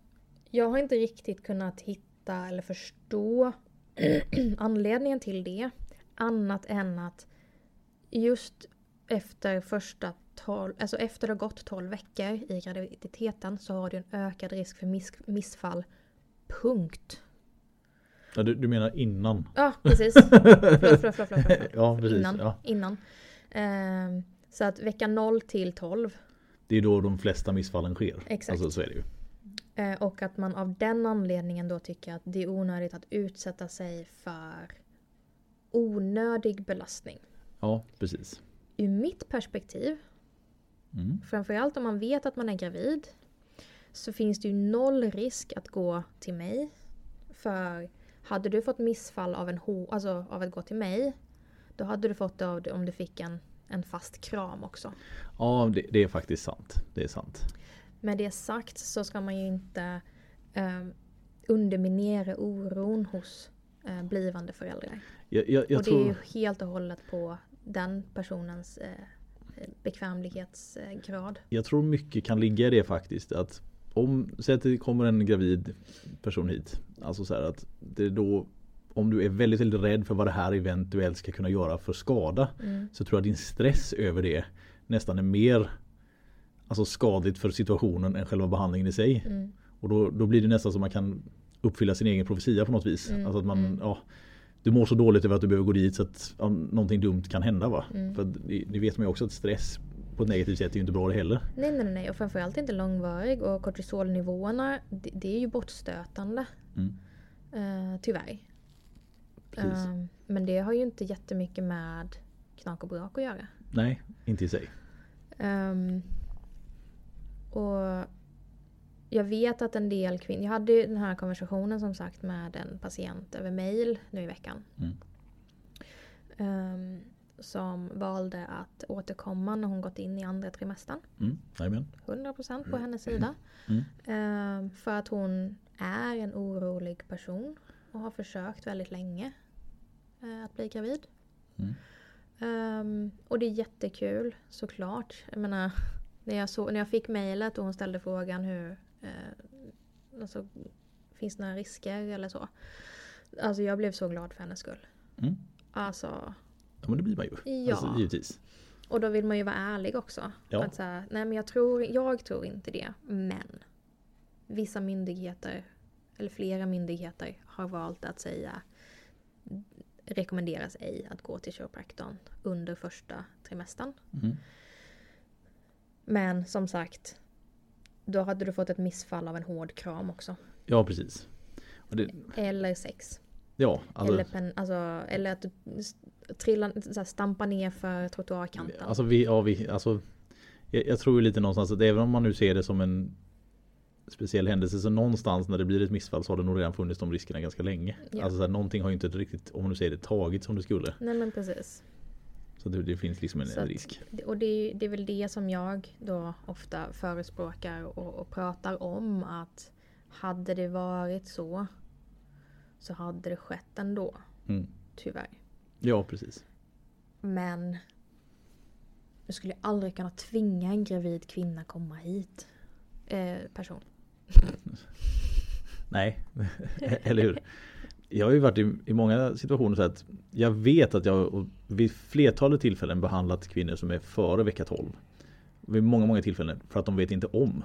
jag har inte riktigt kunnat hitta eller förstå anledningen till det. Annat än att just efter första 12, alltså efter det har gått 12 veckor i graviditeten så har du en ökad risk för miss, missfall. Punkt. Ja, du, du menar innan? Ja, precis. Förlåt, förlåt, förlåt, förlåt, förlåt. Ja, precis. Innan. Ja. innan. Ehm, så att vecka 0 till 12 Det är då de flesta missfallen sker. Exakt. Alltså så är det ju. Eh, Och att man av den anledningen då tycker att det är onödigt att utsätta sig för onödig belastning. Ja, precis. Ur mitt perspektiv, Mm. framförallt om man vet att man är gravid, så finns det ju noll risk att gå till mig. För hade du fått missfall av, en ho- alltså av att gå till mig, då hade du fått det av om du fick en, en fast kram också. Ja, det, det är faktiskt sant. Det är sant. Med det sagt så ska man ju inte eh, underminera oron hos eh, blivande föräldrar. Jag, jag, jag och det tror... är ju helt och hållet på den personens eh, bekvämlighetsgrad. Jag tror mycket kan ligga i det faktiskt. Att om, säg att det kommer en gravid person hit. Alltså så att det då om du är väldigt, väldigt rädd för vad det här eventuellt ska kunna göra för skada. Mm. Så tror jag din stress över det nästan är mer alltså skadligt för situationen än själva behandlingen i sig. Mm. Och då, då blir det nästan som man kan uppfylla sin egen profetia på något vis. Mm, Alltså att man, mm. ja, du mår så dåligt över att du behöver gå dit så att ja, någonting dumt kan hända. Va? Mm. För det, det vet man ju också att stress på ett negativt sätt är ju inte bra det heller. Nej, nej, nej. Och framförallt inte långvarig. Och kortisolnivåerna, det, det är ju bortstötande. Mm. Eh, tyvärr. Eh, men det har ju inte jättemycket med knak och brak att göra. Nej, inte i sig. Ehm, och jag vet att en del kvinnor, jag hade ju den här konversationen som sagt med en patient över mail nu i veckan. Mm. Ehm, som valde att återkomma när hon gått in i andra trimestern. Mm. Jajamän. 100% på hennes sida. Mm. Ehm, för att hon är en orolig person och har försökt väldigt länge eh, att bli gravid. Mm. Ehm, och det är jättekul såklart. Jag menar, när jag, så, när jag fick mejlet och hon ställde frågan hur eh, alltså, Finns det några risker eller så? Alltså jag blev så glad för hennes skull. Mm. Alltså, Ja men det blir man ju. Ja. Alltså, givetvis. och då vill man ju vara ärlig också. Ja. Att så här, nej men jag tror, jag tror inte det. Men vissa myndigheter, eller flera myndigheter, har valt att säga rekommenderas ej att gå till kiropraktorn under första trimestern. Mm. Men som sagt, då hade du fått ett missfall av en hård kram också. Ja precis. Det, Eller sex. ja, alltså, eller, pen, alltså, eller att du trillar, så här, stampar ner för trottoarkanten. alltså, vi, ja, vi, alltså jag, jag tror ju lite någonstans att även om man nu ser det som en speciell händelse så någonstans när det blir ett missfall så har det nog redan funnits de riskerna ganska länge. Ja. Alltså så här, någonting har ju inte riktigt, om man nu säger det, tagit som det skulle. Nej men precis. Så det, det finns liksom en, Så att- risk. Och det är, det är väl det som jag då ofta förespråkar och, och pratar om att hade det varit så så hade det skett ändå. Mm. Tyvärr. Ja precis. Men jag skulle aldrig kunna tvinga en gravid kvinna komma hit. Eh, person. Nej, eller hur? Jag har ju varit i, i många situationer så att jag vet att jag vid flertalet tillfällen behandlat kvinnor som är före vecka 12. Vid många, många tillfällen för att de vet inte om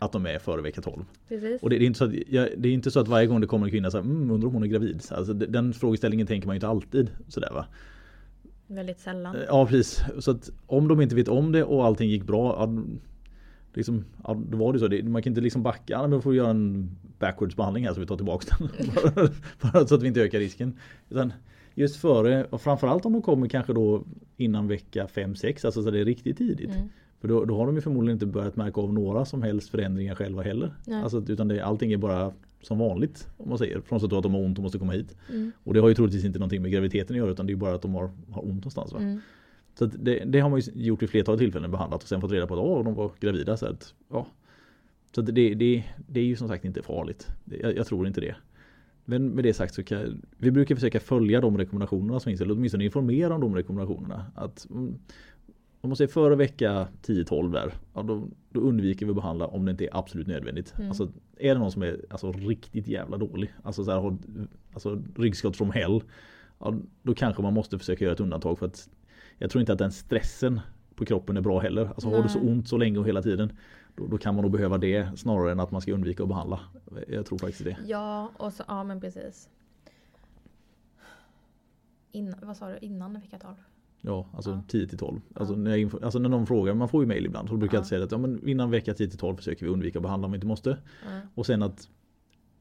att de är före vecka 12. Precis. Och det, det, är inte så att, jag, det är inte så att varje gång det kommer en kvinna så här, mm, undrar om hon är gravid. Så Alltså, den- den frågeställningen tänker man ju inte alltid sådär va. Väldigt sällan. Ja precis. Så att om de inte vet om det och allting gick bra. Ja, liksom, ja, då var det så. Det, man kan inte liksom backa. Ja, men då får vi göra en backwards behandling här så vi tar tillbaka den. Bara- så att vi inte ökar risken. Utan just före och framförallt om de kommer kanske då innan vecka 5-6. Alltså så det är riktigt tidigt. Mm. För då, då har de ju förmodligen inte börjat märka av några som helst förändringar själva heller. Nej. Alltså, utan det, allting är bara som vanligt. Om man säger. Då att de har ont och måste komma hit. Mm. Och det har ju troligtvis inte någonting med graviditeten att göra utan det är bara att de har, har ont någonstans. Va? Mm. Så det, det har man ju gjort vid flertalet tillfällen behandlat och sen fått reda på att åh, de var gravida. Så att, ja. så det, det, det är ju som sagt inte farligt. Jag, jag tror inte det. Men med det sagt så kan vi brukar försöka följa de rekommendationerna som finns. Eller åtminstone informera om de rekommendationerna. Att, mm, om man säger före vecka 10-12 där. Ja, då, då undviker vi att behandla om det inte är absolut nödvändigt. Mm. Alltså, är det någon som är alltså, riktigt jävla dålig. Alltså, så här, har, alltså ryggskott från hell. Ja, då kanske man måste försöka göra ett undantag för att jag tror inte att den stressen på kroppen är bra heller. Alltså har du så Nej. ont så länge och hela tiden då, då kan man nog behöva det snarare än att man ska undvika att behandla. Jag tror faktiskt det. Ja, och så, ja men precis. In, vad sa du? Innan jag 12? Ja, alltså Ja. 10 till 12. Alltså, Ja. när, jag alltså när någon frågar, man får ju mail ibland, så brukar jag Ja. säga att ja, men innan vecka 10 till 12 försöker vi undvika att behandla om vi inte måste. Och sen att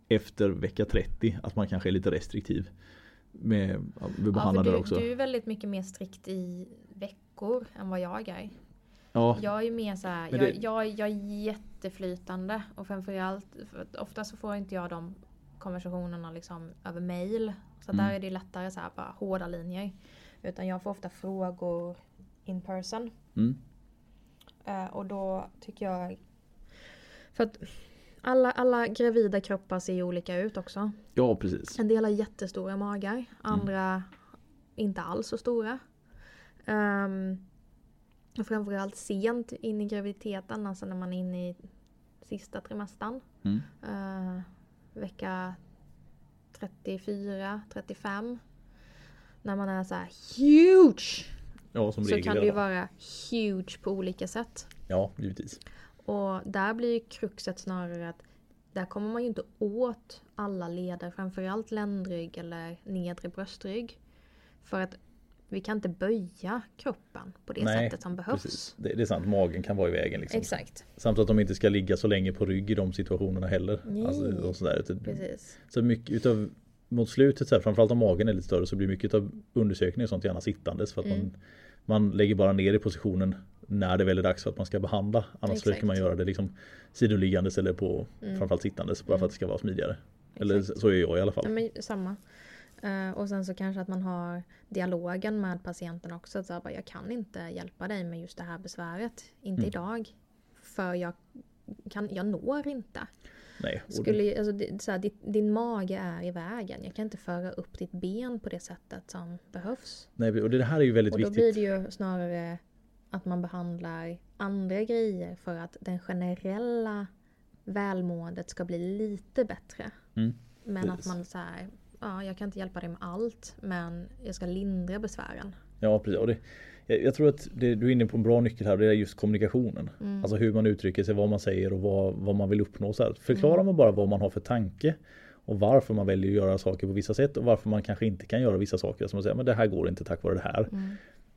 efter vecka 30 att man kanske är lite restriktiv med, ja, med Ja, du, också. du är väldigt mycket mer strikt i veckor än vad jag är. ja, Jag är mer så här, jag, det- jag, jag är jätteflytande och framförallt, för ofta så får inte jag de konversationerna liksom över mail. Så Mm. där är det lättare så här bara hårda linjer. Utan jag får ofta frågor in person. mm, Eh, och då tycker jag... För att alla, alla gravida kroppar ser ju olika ut också. ja precis. En del har jättestora magar, andra inte alls så stora. Um, och framförallt sent in i graviditeten, alltså när man är inne i sista trimestern. Mm. Eh, vecka 34, 35. När man är så här huge! Ja, som Så regel kan i det ju vara huge på olika sätt. Ja, givetvis. Och där blir ju kruxet snarare att där kommer man ju inte åt alla leder, framförallt ländrygg eller nedre bröstrygg. För att vi kan inte böja kroppen på det Nej, sättet som behövs. Precis. Det, det är sant, magen kan vara i vägen. Liksom. Exakt. Samt att de inte ska ligga så länge på rygg i de situationerna heller. Nej. Alltså, och sådär. Precis. Så mycket utav mot slutet, så här, framförallt om magen är lite större, så blir mycket av undersökningen och sånt gärna sittandes. För att Mm. man, man lägger bara ner i positionen när det väl är dags för att man ska behandla. Annars Exakt. försöker man göra det liksom sidoliggandes eller på Mm. framförallt sittandes bara för att det ska vara smidigare. Eller Exakt. så är jag i alla fall. Ja, men samma. Eh, och sen så kanske att man har dialogen med patienten också. Att så bara, jag kan inte hjälpa dig med just det här besväret. Inte Mm. idag. För jag, kan, jag når inte. Nej, Skulle, alltså, det, så här, din, din mage är i vägen. Jag kan inte föra upp ditt ben på det sättet som behövs. nej, och det här är ju väldigt Och då viktigt. blir det ju snarare att man behandlar andra grejer för att den generella välmåendet ska bli lite bättre. Mm. Men att Precis. man så här, ja jag kan inte hjälpa dig med allt men jag ska lindra besvären. Ja precis. Och det, jag, tror att det, du är inne på en bra nyckel här. Det är just kommunikationen. Mm. Alltså hur man uttrycker sig, vad man säger och vad, vad man vill uppnå. Så här. Förklarar man bara vad man har för tanke och varför man väljer att göra saker på vissa sätt och varför man kanske inte kan göra vissa saker. Som att säga, men det här går inte tack vare det här. Mm.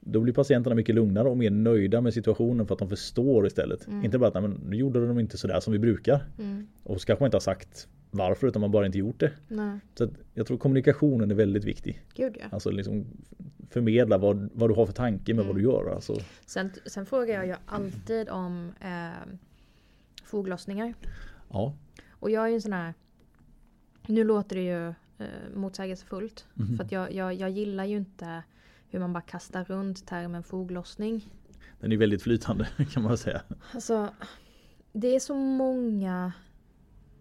Då blir patienterna mycket lugnare och mer nöjda med situationen för att de förstår istället. Inte bara att Nej, men, nu gjorde de inte sådär som vi brukar. Mm. Och så kanske man inte har sagt varför utan man bara inte gjort det. Nej, Så att jag tror kommunikationen är väldigt viktig. gud ja. Alltså liksom förmedla vad, vad du har för tanke med vad du gör. Alltså, Sen, sen frågar jag ju alltid om eh, foglossningar. ja, Och jag är ju en sån här, nu låter det ju eh, motsägelsefullt. Mhm. För att jag, jag, jag gillar ju inte hur man bara kastar runt termen foglossning. den är väldigt flytande kan man säga. Alltså, det är så många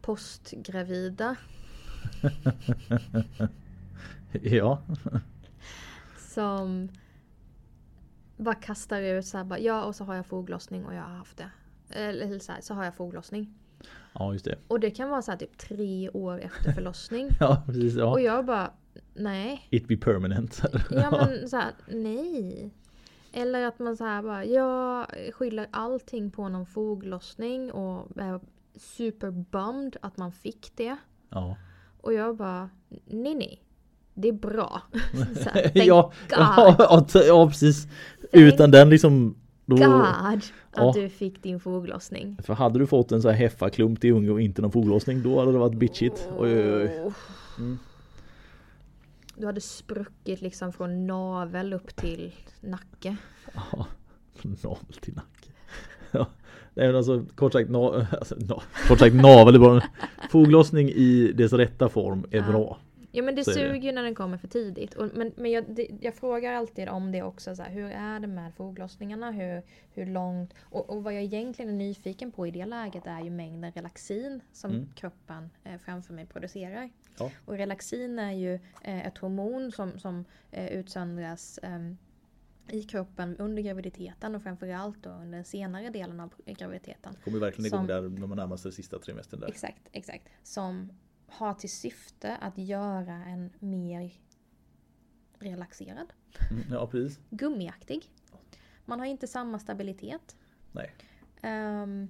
postgravida Ja, som bara kastar ut så här bara, ja och så har jag foglossning och jag har haft det. Eller så, här, så har jag foglossning. ja just det. Och det kan vara så här typ tre år efter förlossning. Ja, precis. Ja. Och jag bara, nej. It be permanent. Ja men så här, nej. Eller att man så här bara, jag skyller allting på någon foglossning och är super bummed att man fick det. ja. Och jag bara, nej nej. Det är bra. här, ja, ja, ja, ja, precis. Thank Utan den liksom då, God att Ja. du fick din foglossning. För hade du fått en så här heffaklump till unge och inte någon foglossning då hade det varit bitchigt. Oj, oj, oj. Åh. Mm. Du hade spruckit liksom från navel upp till nacke. Ja, från navel till nacke. Ja. Nej men alltså kort sagt, na, alltså, na, kort sagt navel är bara Foglossning i dess rätta form är Ja. bra. Ja men det Så det. suger ju när den kommer för tidigt. Och, men men jag, det, jag frågar alltid om det också. Så här, hur är det med foglossningarna? Hur, hur långt? Och, och vad jag egentligen är nyfiken på i det läget är ju mängden relaxin som Mm. kroppen eh, framför mig producerar. Ja. Och relaxin är ju eh, ett hormon som, som eh, utsöndras ehm, i kroppen under graviditeten och framförallt då under den senare delen av graviditeten. Kommer verkligen igång Som- där när man närmar sig sista trimestern där. Exakt, exakt. Som har till syfte att göra en mer relaxerad, Mm, ja precis. gummiaktig. Man har inte samma stabilitet. Nej. Ehm,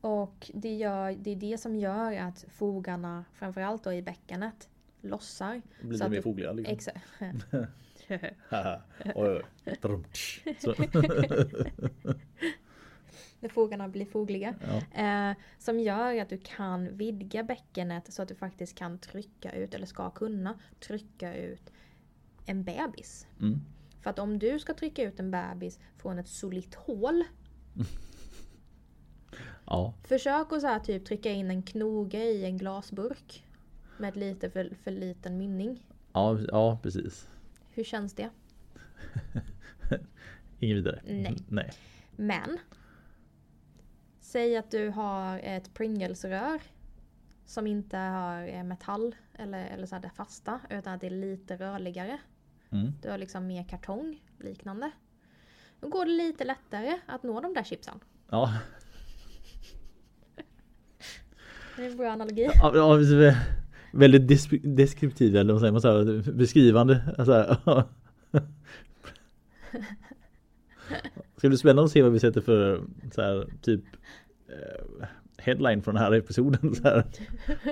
och det, gör, det är det som gör att fogarna, framförallt då i bäckenet, lossar. Blir Så mer fogliga liksom. Exakt. När fogarna blir fogliga. Ja. Eh, som gör att du kan vidga bäckenet så att du faktiskt kan trycka ut, eller ska kunna trycka ut en bebis. Mm. För att om du ska trycka ut en bebis från ett solitt hål. ja. Försök att så här, typ trycka in en knoge i en glasburk. Med lite för, för liten mynning. Ja, ja precis. Hur känns det? Inget vidare. Nej. Nej. Men. Säg att du har ett Pringles-rör. Som inte har eh, metall eller, eller så här det fasta. Utan att det är lite rörligare. Mm. Du har liksom mer kartong liknande. Då går det lite lättare att nå de där chipsen. Ja. Det är en bra analogi. Ja, ja, väldigt des- deskriptiv eller vad säger man så här, beskrivande. Alltså, Ska bli spännande att se vad vi sätter för så här, typ eh, headline från den här episoden. Så här.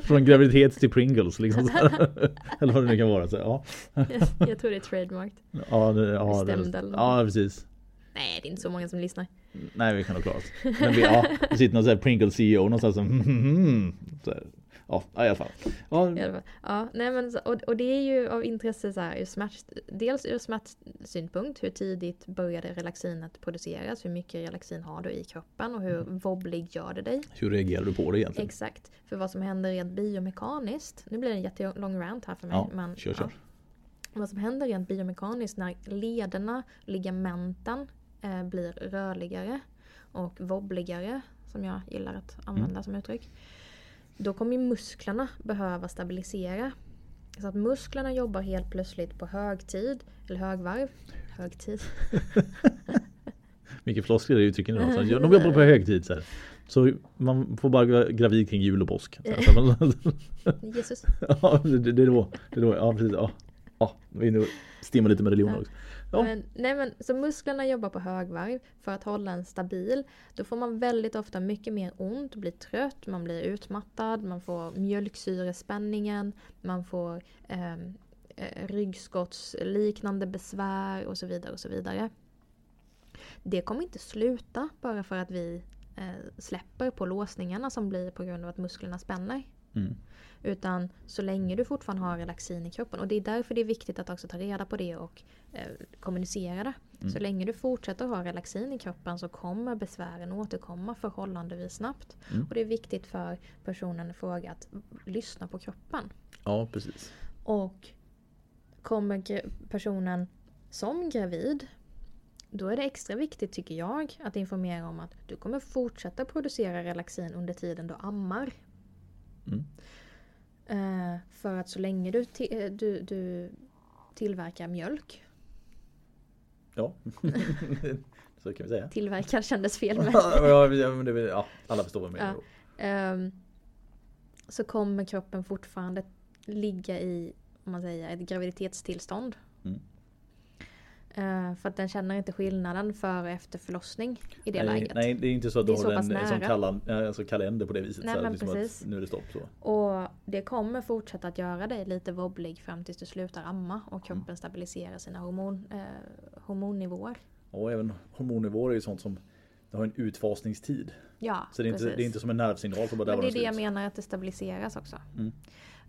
Från graviditet till Pringles. Liksom. Eller vad det nu kan vara. Så, ja. jag, jag tror det är trademarked. Ja, det, ja, det, Bestämd ja, precis. Nej, det är inte så många som lyssnar. Nej, vi kan nog klara oss. Men vi, ja, det sitter någon Pringles CEO någonstans som så här. Ja, i alla fall. Ja, I alla fall. Ja, nej men, och, och det är ju av intresse så här, ur smärt, dels ur smärtsynpunkt, hur tidigt började relaxinet produceras, hur mycket relaxin har du i kroppen och hur wobblig gör det dig? hur reagerar du på det egentligen? Exakt. För vad som händer rent biomekaniskt, nu blir det en jättelång rant här för mig. Ja, men, kör, ja. kör. Vad som händer rent biomekaniskt när lederna, ligamenten eh, blir rörligare och wobbligare, som jag gillar att använda Mm. som uttryck. Då kommer musklerna behöva stabilisera. Så att musklerna jobbar helt plötsligt på högtid, eller högvarv. Högtid. Mycket floskler i uttrycken idag. Så de jobbar på högtid. Så, här. så man får bara vara gravid kring jul och påsk. Jesus. ja, det, det, är då. Det är då. Ja, precis. Ja. Ja, vi är stimmar lite med religion också. Ja. Men, nej men, så musklerna jobbar på högvarv för att hålla en stabil. Då får man väldigt ofta mycket mer ont, blir trött, man blir utmattad, man får mjölksyrespänningen, man får ehm, eh, ryggskottsliknande besvär och så vidare. och så vidare. Det kommer inte sluta bara för att vi eh, släpper på låsningarna som blir på grund av att musklerna spänner. Mm. Utan så länge du fortfarande har relaxin i kroppen. Och det är därför det är viktigt att också ta reda på det och eh, kommunicera det. Mm. Så länge du fortsätter ha relaxin i kroppen så kommer besvären återkomma förhållandevis snabbt. Mm. Och det är viktigt för personen i fråga att lyssna på kroppen. ja, precis. Och kommer personen som gravid då är det extra viktigt tycker jag att informera om att du kommer fortsätta producera relaxin under tiden du ammar. Mm. Eh, för att så länge du, eh, du, du tillverkar mjölk, Ja. så kan vi säga. tillverkar kändes fel men ja, men det, ja, alla förstår vad jag menar. Ja. ehm, så kommer kroppen fortfarande ligga i om man säger, ett graviditetstillstånd. Mm. Eh, för att den känner inte skillnaden före och efter förlossning i det nej, läget. nej, det är inte så att du har en, nära. kallan, ja, alltså kalender på det viset. Nej, så här, men liksom precis. Nu är det stopp så. Och det kommer fortsätta att göra dig lite wobblig fram tills du slutar amma och kroppen Mm. stabiliserar sina hormon, eh, hormonnivåer. Och även hormonnivåer är ju sånt som det har en utfasningstid. Ja, Så det är, inte, precis. det är inte som en nervsignal som bara Men det är det jag menar att det stabiliseras också. Mm.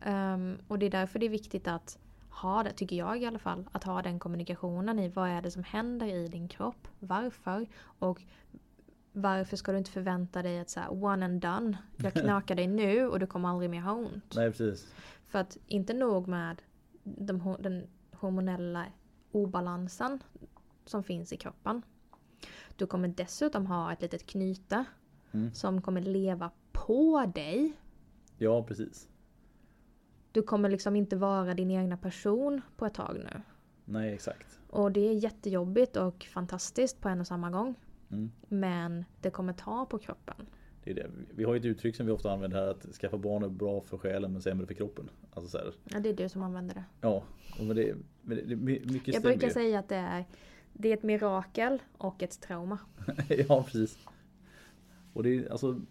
Ehm, och det är därför det är viktigt att ha det, tycker jag i alla fall, att ha den kommunikationen i vad är det som händer i din kropp, varför och varför ska du inte förvänta dig att så här, one and done, jag knakar dig nu och du kommer aldrig mer ha ont. Nej precis. För att inte nog med de, den hormonella obalansen som finns i kroppen. Du kommer dessutom ha ett litet knyte Mm. som kommer leva på dig. Ja precis. Du kommer liksom inte vara din egna person på ett tag nu. Nej exakt. Och det är jättejobbigt och fantastiskt på en och samma gång. Mm. Men det kommer ta på kroppen. Det är det. Vi har ju ett uttryck som vi ofta använder här att skaffa barn är bra för själen men sämre för kroppen. Alltså så här, Ja, det är du som använder det. ja, men det, men det, mycket Jag brukar ju. säga att det är, det är ett mirakel och ett trauma. ja precis. Och det är alltså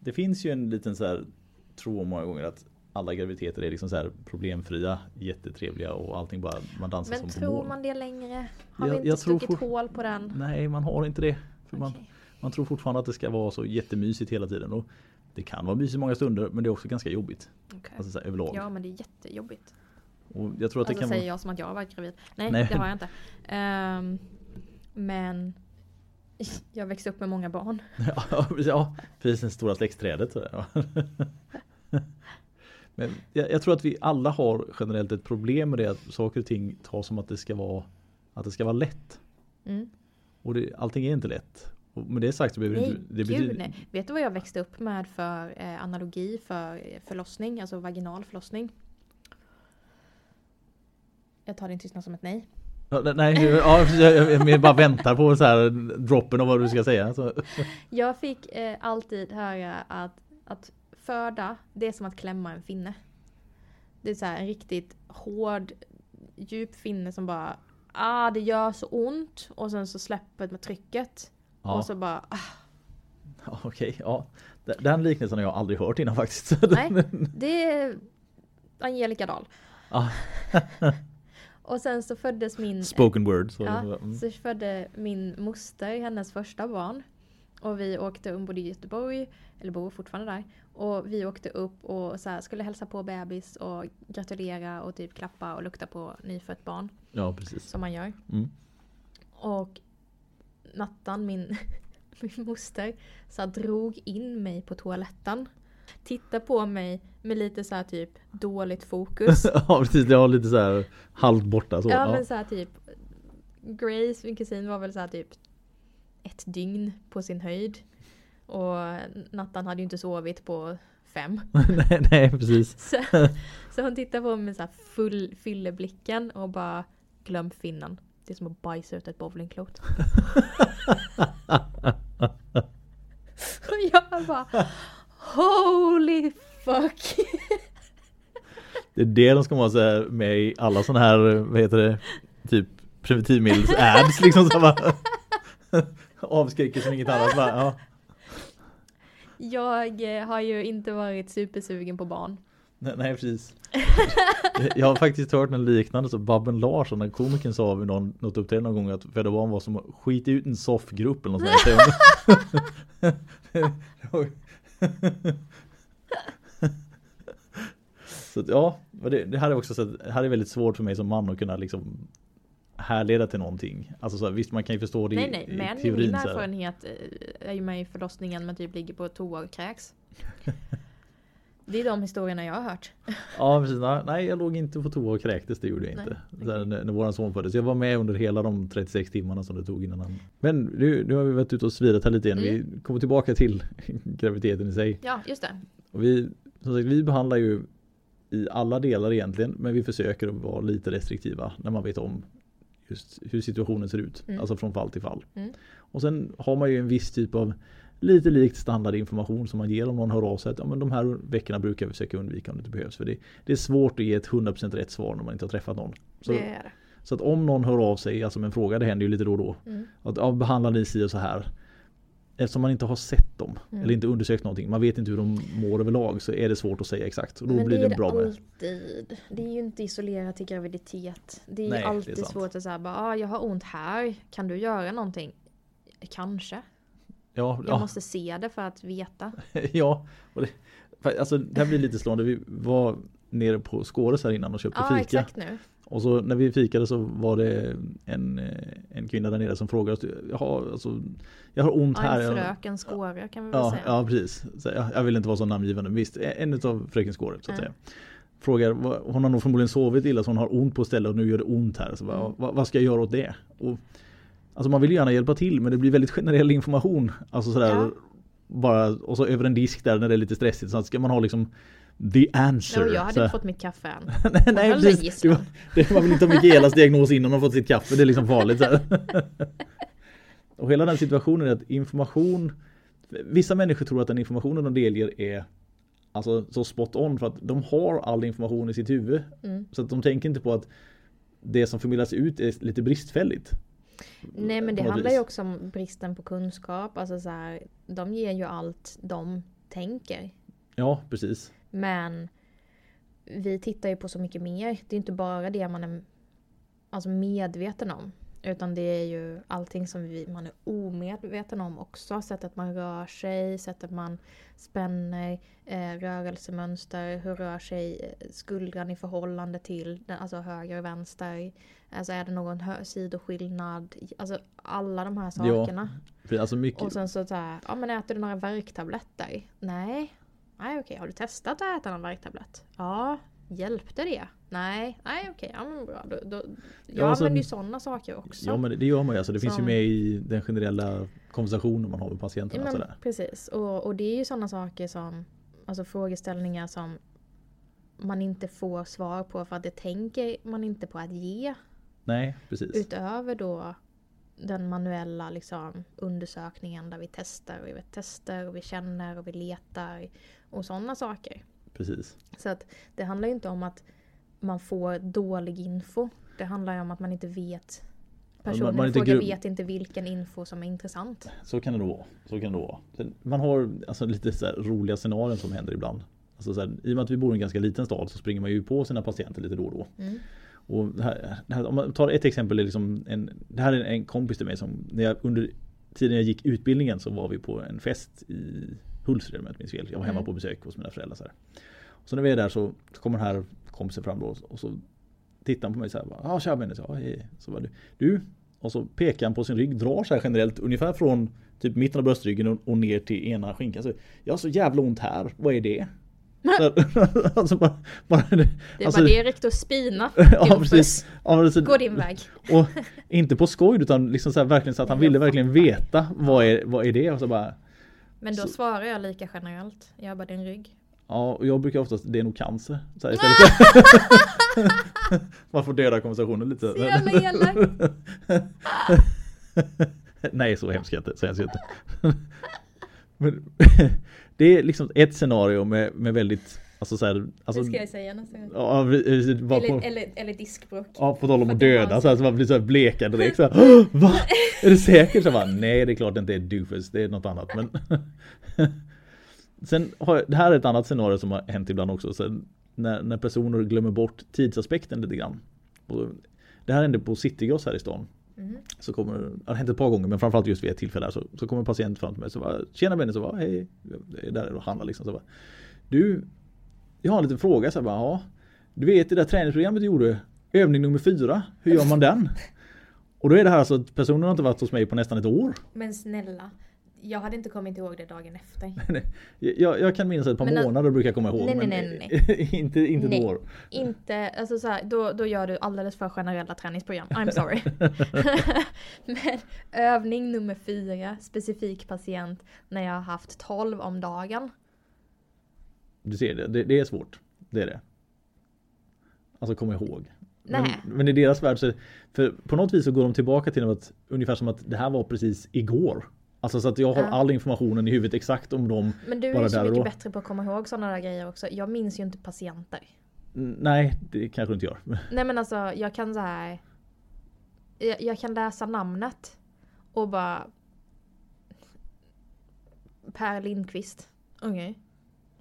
Det finns ju en liten så här tro många gånger att alla graviditeter är liksom så här problemfria, jättetrevliga och allting bara man dansar Men som på tror moln. man det längre? Har Jag- vi inte jag tror stuckit fort- hål på den? Nej, man har inte det. För man, man tror fortfarande att det ska vara så jättemysigt hela tiden. Och det kan vara mysigt många stunder men det är också ganska jobbigt. Okej. Alltså så här, överlag. Ja men det är jättejobbigt. Och jag tror att det Alltså kan säger vara... jag som att jag har varit gravid. Nej, Nej. det har jag inte. Ehm, men jag växte upp med många barn. Ja, precis, ja, precis det stora släktträdet. Men jag, jag tror att vi alla har generellt ett problem med det att saker och ting tas som att det ska vara att det ska vara lätt. Mm. Och det, allting är inte lätt. Och med det sagt så behöver Nej, inte... Det gud betyder, nej. Vet du vad jag växte upp med för eh, analogi för eh, förlossning, alltså vaginal förlossning? Jag tar din tystnad som ett nej. Ja, nej, ja, jag, jag, jag bara väntar på så här droppen av vad du ska säga. Så. Jag fick eh, alltid höra att, att föda, det är som att klämma en finne. Det är så här en riktigt hård, djup finne som bara Ah, det gör så ont och sen så släpper med trycket. Ja, Och så bara ah, Ja, Okej, ja. Den- liknelsen har jag aldrig hört innan faktiskt. Nej, det är Angelica Dahl. Ja. Och sen så föddes min... Spoken word. Så, Ja, mm. så födde min moster hennes första barn. Och vi åkte, hon bodde i Göteborg, eller bor fortfarande där. Och vi åkte upp och så här, skulle hälsa på bebis och gratulera och typ klappa och lukta på nyfött barn. ja, precis. Som man gör. Mm. Och Nattan, min, min moster, så här, drog in mig på toaletten. Tittade på mig med lite så här typ dåligt fokus. ja, precis. Det var lite så här halvt borta så. Ja Ja, men så här typ Grace, min kusin var väl så här typ ett dygn på sin höjd. Och Nattan hade ju inte sovit på fem. nej, nej, precis. Så, så hon tittade på mig med så här full fylleblicken och bara glöm finnen. Det är som att bajsa ut ett bowlingklot. och jag bara Holy fuck! Det är det de ska vara med i alla sådana här, vad heter det, typ preventivmedels-ads liksom. Så bara, avskräcker som inget annat. Bara, ja. Jag eh, har ju inte varit supersugen på barn. Nej, nej precis. Jag har faktiskt hört en liknande så Babben Larsson, den komikern sa vid någon, något uppträdande någon gång att föda barn var som att skita ut en soffgrupp eller något sånt så att, ja, det, det här är också så att, det här är väldigt svårt för mig som man att kunna liksom härleda till någonting. Alltså så här, visst man kan ju förstå det Nej i, nej, i men teorin min erfarenhet eh, är ju med i förlossningen men typ ligger på toa och kräks. Det är de historierna jag har hört. Ja precis, nej, nej jag låg inte på toa och kräktes, det gjorde jag inte. Så här, när, när våran son föddes. Jag var med under hela de 36 timmarna som det tog innan han... Men nu, nu har vi varit ute och svirat här lite igen. Vi kommer tillbaka till graviditeten i sig. Ja, just det. Och vi, som sagt, vi behandlar ju i alla delar egentligen, men vi försöker att vara lite restriktiva när man vet om just hur situationen ser ut. Mm. Alltså från fall till fall. Mm. Och sen har man ju en viss typ av lite likt standardinformation som man ger om någon hör av sig. Att, ja, men de här veckorna brukar vi försöka undvika om det inte behövs. För det, det är svårt att ge ett 100% rätt svar när man inte har träffat någon. Så, det det. så att om någon hör av sig, alltså med en fråga, det händer ju lite då och då. Mm. Att ja, behandlar ni si och så här. Eftersom man inte har sett dem Mm. eller inte undersökt någonting. Man vet inte hur de mår överlag så är det svårt att säga exakt. Och då Men blir det är det bra det med. alltid. Det är ju inte isolerat till graviditet. Det är Nej, det är alltid svårt att säga bara, ah, jag har ont här. Kan du göra någonting? Kanske. Ja, Jag ja, måste se det för att veta. ja. Och det, alltså, det här blir lite slående. Vi var nere på Skåres här innan och köpte Ja, fika. exakt nu. Och så när vi fikade så var det en, en kvinna där nere som frågade oss. Jaha, alltså, jag har ont Ja, här. en Jag- fröken Skåre kan vi väl Ja, säga. ja precis. Så jag, jag vill inte vara så namngivande. men Visst, en av fröken Skåre så att Ja. säga. Frågar, hon har nog förmodligen sovit illa så hon har ont på stället och nu gör det ont här. Så bara, Mm. vad, vad ska jag göra åt det? Och, alltså man vill gärna hjälpa till men det blir väldigt generell information. Alltså sådär, Ja. bara, och så över en disk där när det är lite stressigt. Så att ska man ha liksom the answer. Nej, och jag hade så, inte fått mitt kaffe än. nej, Hon nej precis. mig Det, var- vill inte Mikaelas diagnos innan man fått sitt kaffe. Det är liksom farligt. Och hela den situationen är att information Vissa människor tror att den informationen de delger är Alltså så spot on för att de har all information i sitt huvud. Mm. Så att de tänker inte på att det som förmedlas ut är lite bristfälligt. Nej men det handlar vis. ju också om bristen på kunskap. Alltså så här, de ger ju allt de tänker. Ja precis. Men vi tittar ju på så mycket mer. Det är inte bara det man är alltså medveten om. Utan det är ju allting som vi, man är omedveten om också. Sättet man rör sig, sättet man spänner, eh, rörelsemönster, hur rör sig eh, skuldran i förhållande till alltså höger och vänster. Alltså är det någon sidoskillnad? Alltså alla de här sakerna. För Alltså mycket, Och sen så, så här, ja men äter du några värktabletter? Nej. Nej okej, har du testat att äta någon värktablett? Ja. Hjälpte det? Nej, nej okej, ja men bra. Då, då, jag Ja, alltså- använder ju sådana saker också. ja men det, gör man ju. Alltså, det finns ju Som- med i den generella konversationen man har med patienterna. Men, sådär. precis, och, och det är ju sådana saker som, alltså frågeställningar som man inte får svar på för att det tänker man inte på att ge. Nej precis. Utöver då den manuella liksom, undersökningen där vi testar och vi testar och vi känner och vi letar och sådana saker. precis. Så att det handlar ju inte om att man får dålig info. Det handlar ju om att man inte vet Personen man fråga gru- vet inte vilken info som är intressant. Så kan det nog vara. Så kan det vara. Man har alltså lite så roliga scenarion som händer ibland. Alltså så här, I och med att vi bor i en ganska liten stad så springer man ju på sina patienter lite då och då. Mm. Och det här, det här, om man tar ett exempel, är liksom en, det här är en kompis till mig som när jag, under tiden jag gick utbildningen så var vi på en fest i Hultsfred om jag inte minns fel. Jag var hemma Mm. på besök hos mina föräldrar. Så, här. så när vi är där så, så kommer den här kompisen fram då och så tittar han på mig så här. Ja tja Benny, ja, hej. så var det. Du, och så pekar han på sin rygg, drar så här generellt ungefär från typ mitten av bröstryggen och, och ner till ena skinkan. Så, jag har så jävla ont här, vad är det? Så, alltså bara, bara, Det är alltså, bara det räckte att spina. ja precis. Ja, alltså, Gå din väg. och inte på skoj utan liksom så här, verkligen så att han ville verkligen veta vad är, vad är det? Och så bara, Men då Så- svarar jag lika generellt. Jag bara din rygg. ja, och jag brukar oftast, det är nog cancer. Så här, istället för, man får döda konversationen lite. Så jävla elakt. Nej, så hemskt jag inte. Så hemskt jag inte. Men, det är liksom ett scenario med, med väldigt, alltså så här, alltså, Det ska jag säga nästa gång. ja, Eller, på, eller, eller diskbråck. Ja, på tal om att det döda så, här, så man blir så här direkt så här, "Åh, Va? Är du säker? Så bara, nej det är klart det inte är doofus, det är något annat men Sen har jag, det här är ett annat scenario som har hänt ibland också sen när, när personer glömmer bort tidsaspekten lite grann och Det här hände på Citygross här i stan Mhm. Så kommer, det har hänt ett par gånger men framförallt just vid ett tillfälle så, så kommer en patient fram till mig så bara Tjena Benny, så bara hej Jag är där och handlar liksom så bara Du Jag har en liten fråga så bara ja Du vet det där träningsprogrammet du gjorde Övning nummer fyra, hur gör man den? Och då är det här alltså att personen har inte varit hos mig på nästan ett år Men snälla. Jag hade inte kommit ihåg det dagen efter. Jag, jag kan minnas ett par Men månader brukar jag komma ihåg Nej, men nej, inte, inte Nej. år Inte, alltså så här, då, då gör du alldeles för generella träningsprogram. I'm sorry. Men övning nummer fyra, specifik patient, när jag har haft 12 om dagen. Du ser det, det, det är svårt Det är det Alltså komma ihåg men, Nej. men i deras värld så För på något vis så går de tillbaka till att Ungefär som att det här var precis igår Alltså så att jag har Ja. all informationen i huvudet exakt om dem Men du är ju så mycket bättre på att komma ihåg sådana där grejer också. Jag minns ju inte patienter. Nej det kanske du inte gör Nej men alltså jag kan så här. Jag, jag kan läsa namnet och bara Per Lindqvist. Okej.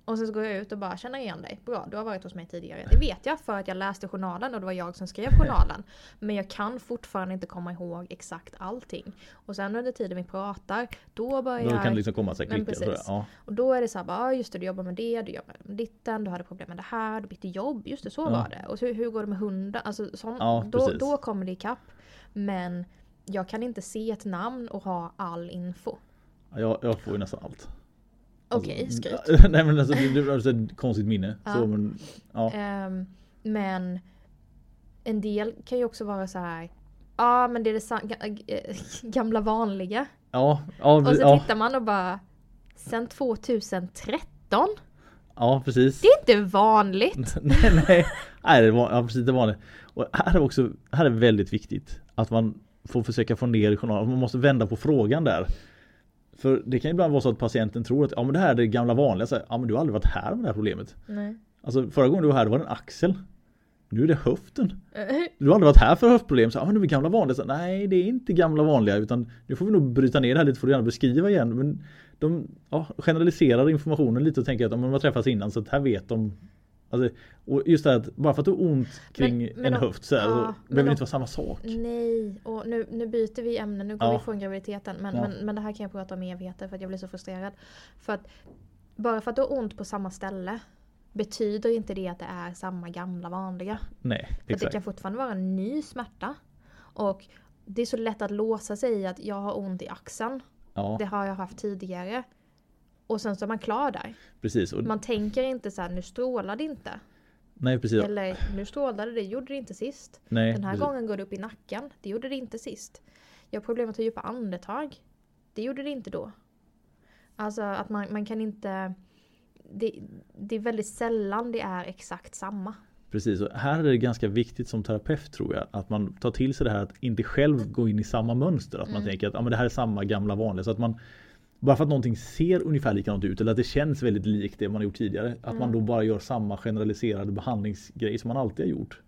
Och sen så går jag ut och bara känner igen dig. Bra, du har varit hos mig tidigare. Det vet jag för att jag läste journalen och det var jag som skrev journalen. Men jag kan fortfarande inte komma ihåg exakt allting. Och sen under tiden vi pratar, då börjar Då kan det liksom komma så och sådär. precis. Ja, och då är det så här, bara, just det, du jobbar med det, du jobbar med ditten, du hade problem med det här, du bytte jobb, just det, så Ja. var det. Och hur, hur går det med hunden? Alltså, sån, Ja, då, då kommer det ikapp. Men jag kan inte se ett namn och ha all info. jag, jag får ju nästan allt Alltså, Okej, skryt. Nej men alltså det, är alltså ett konstigt minne Ja. så, men, ja. Ehm, men en del kan ju också vara så här. Ja ah, men det är det gamla vanliga. Ja, ja, Och så ja, tittar man och bara Sen 2013? ja precis Det är inte vanligt! nej, nej. nej det var ja, precis det var det. Och här är också, här är väldigt viktigt att man får försöka få ner journalen. Man måste vända på frågan där. För det kan ibland vara så att patienten tror att ja men det här är det gamla vanliga. Så här, ja men du har aldrig varit här med det här problemet. Nej. Alltså förra gången du var här var det en axel. Nu är det höften. Eh, Du har aldrig varit här för höftproblem. Så, ja men det är gamla vanliga. Så, nej det är inte gamla vanliga utan nu får vi nog bryta ner det här lite för att gärna beskriva igen. Men de ja, generaliserar informationen lite och tänker att de har träffats innan så att här vet de Alltså, och just det här att bara för att du har ont kring Men- men en höft så, här, ja, så behöver det inte vara samma sak. Nej, och nu, nu byter vi ämne, nu går Ja. vi ifrån graviditeten. Men, Ja. men, men det här kan jag prata om i evigheter för att jag blir så frustrerad. För att bara för att du har ont på samma ställe betyder inte det att det är samma gamla vanliga. Nej, För att det exakt. kan fortfarande vara en ny smärta. Och det är så lätt att låsa sig i att jag har ont i axeln. Ja, Det har jag haft tidigare. Och sen så är man klar där. precis. Och, Man tänker inte så här, nu strålar det inte. nej, precis. Eller nu strålade det, gjorde det inte sist. nej, Den här precis. gången går det upp i nacken. Det gjorde det inte sist. Jag har problem med att ta djupa andetag. Det gjorde det inte då. Alltså att man, man kan inte... Det, det är väldigt sällan det är exakt samma. Precis, och här är det ganska viktigt som terapeut tror jag att man tar till sig det här att inte själv gå in i samma mönster. Att man Mm. tänker att ja, men det här är samma gamla vanliga. Så att man bara för att någonting ser ungefär likadant ut eller att det känns väldigt likt det man har gjort tidigare. Att man Mm. då bara gör samma generaliserade behandlingsgrej som man alltid har gjort.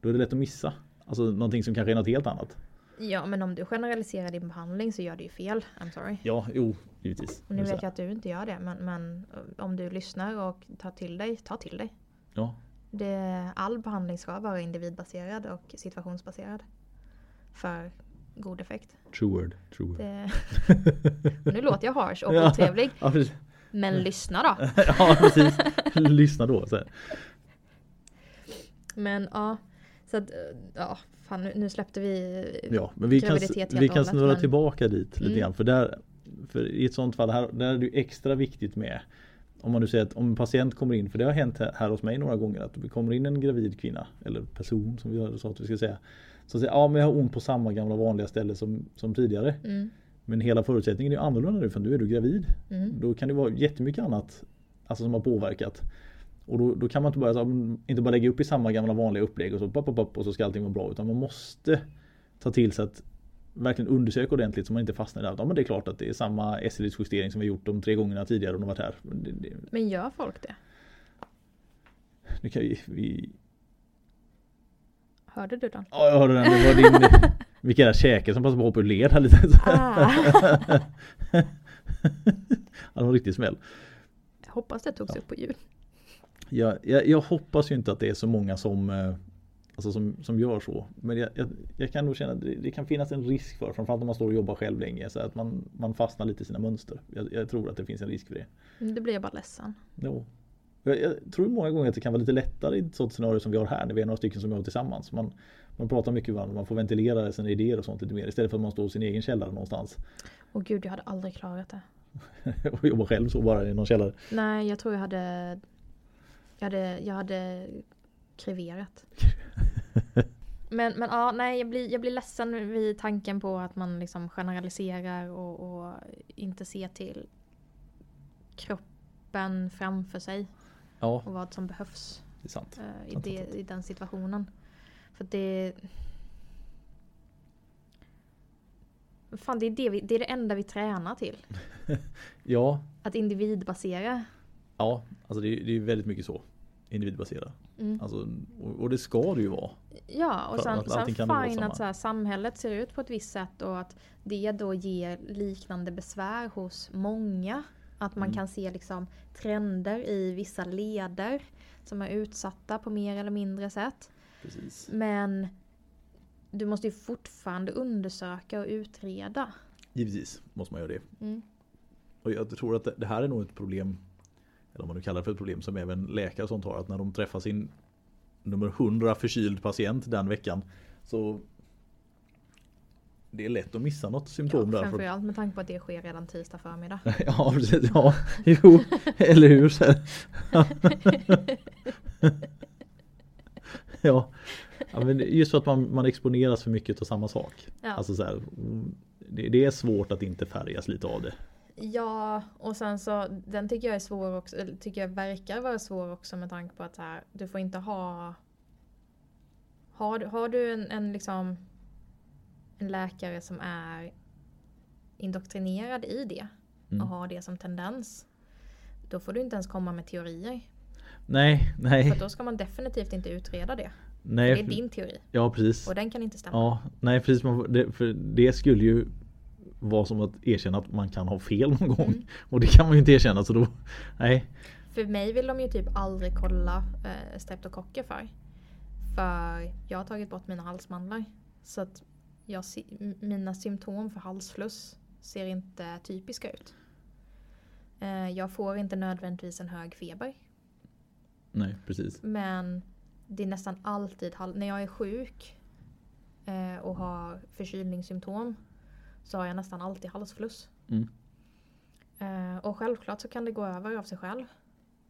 Då är det lätt att missa. Alltså någonting som kanske är något helt annat. Ja men om du generaliserar din behandling så gör du ju fel. I'm sorry. Ja, jo, givetvis. Och nu vet jag att du inte gör det men, men om du lyssnar och tar till dig, ta till dig. Ja, Det, all behandling ska vara individbaserad och situationsbaserad. För god effekt. true word. True word. Det, nu låter jag harsh och Ja. otrevlig. Ja. Men lyssna då. ja, precis. Lyssna då. Så här. Men ja. Så att, ja, fan nu, nu släppte vi Ja, men vi kan, vi kan snurra men- tillbaka dit lite Mm. grann. För, där, för i ett sånt fall, här, där är det extra viktigt med om man nu säger att om en patient kommer in, för det har hänt här, här hos mig några gånger att det kommer in en gravid kvinna eller person som vi sa att vi ska säga. Som säger ja men jag har ont på samma gamla vanliga ställe som, som tidigare. Mm, Men hela förutsättningen är ju annorlunda nu för nu är du gravid. mm. Då kan det vara jättemycket annat alltså, som har påverkat. Och då, då kan man inte bara, så, inte bara lägga upp i samma gamla vanliga upplägg och så, pop, pop, pop, och så ska allting vara bra. Utan man måste ta till sig att verkligen undersöka ordentligt så man inte fastnar där. Ja men det är klart att det är samma SL-justering som vi gjort de tre gångerna tidigare och de varit här. Men gör folk det? nu kan vi, vi, Hörde du den? ja jag hörde den, det var din Vilka där käkar som passade på att hoppa ur led här lite. Ah. Ja, det var en riktig smäll. Jag hoppas det togs Ja. upp på ljud. Jag, jag, jag hoppas ju inte att det är så många som, eh, alltså som, som gör så. Men jag, jag, jag kan nog känna att det, det kan finnas en risk för, framförallt om man står och jobbar själv länge, så att man, man fastnar lite i sina mönster. Jag, jag tror att det finns en risk för det. Mm, Det blir jag bara ledsen. Jo. Jag, jag tror många gånger att det kan vara lite lättare i ett sådant scenario som vi har här, när vi är några stycken som jobbar tillsammans. Man, man pratar mycket med varandra, man får ventilera sina idéer och sånt lite mer istället för att man står i sin egen källare någonstans Och gud, jag hade aldrig klarat det. och jobbar själv så bara i någon källare. Nej, jag tror jag hade... Jag hade, jag hade kriverat. Men, men ja, nej, jag blir, jag blir ledsen vid tanken på att man liksom generaliserar och, och inte ser till kroppen framför sig Ja, och vad som behövs det är sant. eh, i, Sant, det, sant, i den situationen. För det... Fan, det är det, vi, det är det enda vi tränar till. Ja, Att individbasera. ja alltså det är, det är väldigt mycket så. Individbaserat. Mm. Alltså, och, och det ska det ju vara. Ja, och sen, sen fine att så här, samhället ser ut på ett visst sätt och att det då ger liknande besvär hos många. Att man Mm. kan se liksom trender i vissa leder som är utsatta på mer eller mindre sätt. Precis. Men du måste ju fortfarande undersöka och utreda. Givetvis måste man göra det. Mm. Och jag tror att det- här är nog ett problem, eller om man nu kallar det för ett problem, som även läkare och sånt har. Att när de träffar sin nummer 100 förkyld patient den veckan så det är lätt att missa något Ja, symptom där. För, framförallt med tanke på att det sker redan tisdag förmiddag. ja, precis. Ja, jo, eller hur? Ja. ja, men just för att man, man exponeras för mycket av samma sak. Ja. Alltså så här, det, det är svårt att inte färgas lite av det. Ja, och sen så den tycker jag är svår också, tycker jag verkar vara svår också med tanke på att här, du får inte ha Har, har du en, en liksom en läkare som är indoktrinerad i det Mm. och har det som tendens då får du inte ens komma med teorier. Nej, nej. För då ska man definitivt inte utreda det. nej Det är din teori Ja precis. och den kan inte stämma. Ja, nej precis. Det, för det skulle ju vara som att erkänna att man kan ha fel någon gång. Mm. Och det kan man ju inte erkänna så då, nej. För mig vill de ju typ aldrig kolla eh, streptokocker för. För jag har tagit bort mina halsmandlar. Så att jag, mina symptom för halsfluss ser inte typiska ut. Eh, jag får inte nödvändigtvis en hög feber. Nej precis. Men det är nästan alltid, när jag är sjuk eh, och har förkylningssymptom så har jag nästan alltid halsfluss. Mm. Eh, och självklart så kan det gå över av sig själv.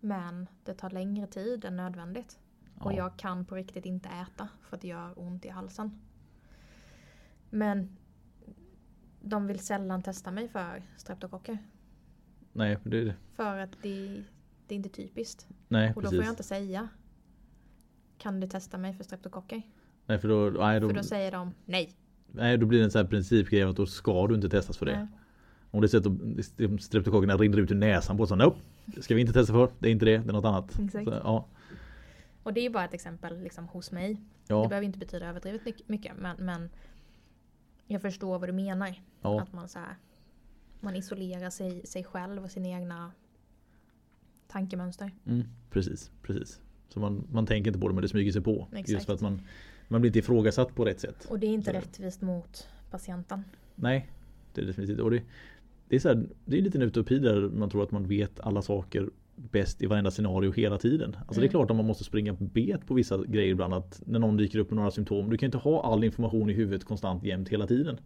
Men det tar längre tid än nödvändigt. Och Ja. jag kan på riktigt inte äta för att det gör ont i halsen. Men de vill sällan testa mig för streptokocker. Nej, det, För att det, det är inte typiskt. nej Och då precis. får jag inte säga Kan du testa mig för streptokocker? Nej för då, nej, då, För då säger de nej. nej, då blir det en sån här principgrej att då ska du inte testas för det. Nej. Om det är så att streptokockerna rinner ut ur näsan på så nope, det ska vi inte testa för. Det är inte det, det är något annat. Exakt. Så, ja, Och det är ju bara ett exempel liksom, hos mig. Det ja, behöver inte betyda överdrivet mycket- mycket. Men, men Jag förstår vad du menar. Ja, Att man så här, man isolerar sig, sig själv och sina egna tankemönster. mm, precis, precis. Så man, man tänker inte på det men det smyger sig på. Exakt. Just för att man, man blir inte ifrågasatt på rätt sätt. Och det är inte Så- rättvist mot patienten. Nej, det är definitivt. Och det, det är så här, det är lite en utopi där man tror att man vet alla saker bäst i varenda scenario hela tiden. Alltså det är Mm. klart att man måste springa bet på vissa grejer ibland. Att när någon dyker upp med några symptom. Du kan inte ha all information i huvudet konstant jämt hela tiden.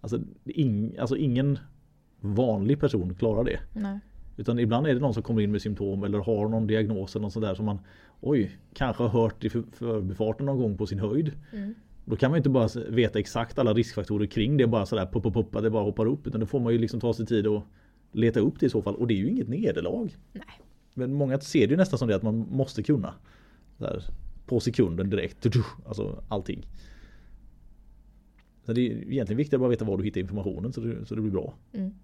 Alltså, ing, alltså ingen vanlig person klarar det. Nej. Utan ibland är det någon som kommer in med symptom eller har någon diagnos eller något sånt där som man Oj, kanske har hört i för- förbifarten någon gång på sin höjd. Mm. Då kan man inte bara veta exakt alla riskfaktorer kring det bara sådär puppa puppa det bara hoppar upp. Utan då får man ju liksom ta sig tid och leta upp det i så fall. Och det är ju inget nederlag. Nej. Men många ser det nästan som det att man måste kunna. Här, på sekunden direkt. Alltså allting. Så det är egentligen viktigt att bara veta var du hittar informationen så det, så det blir bra. Mm.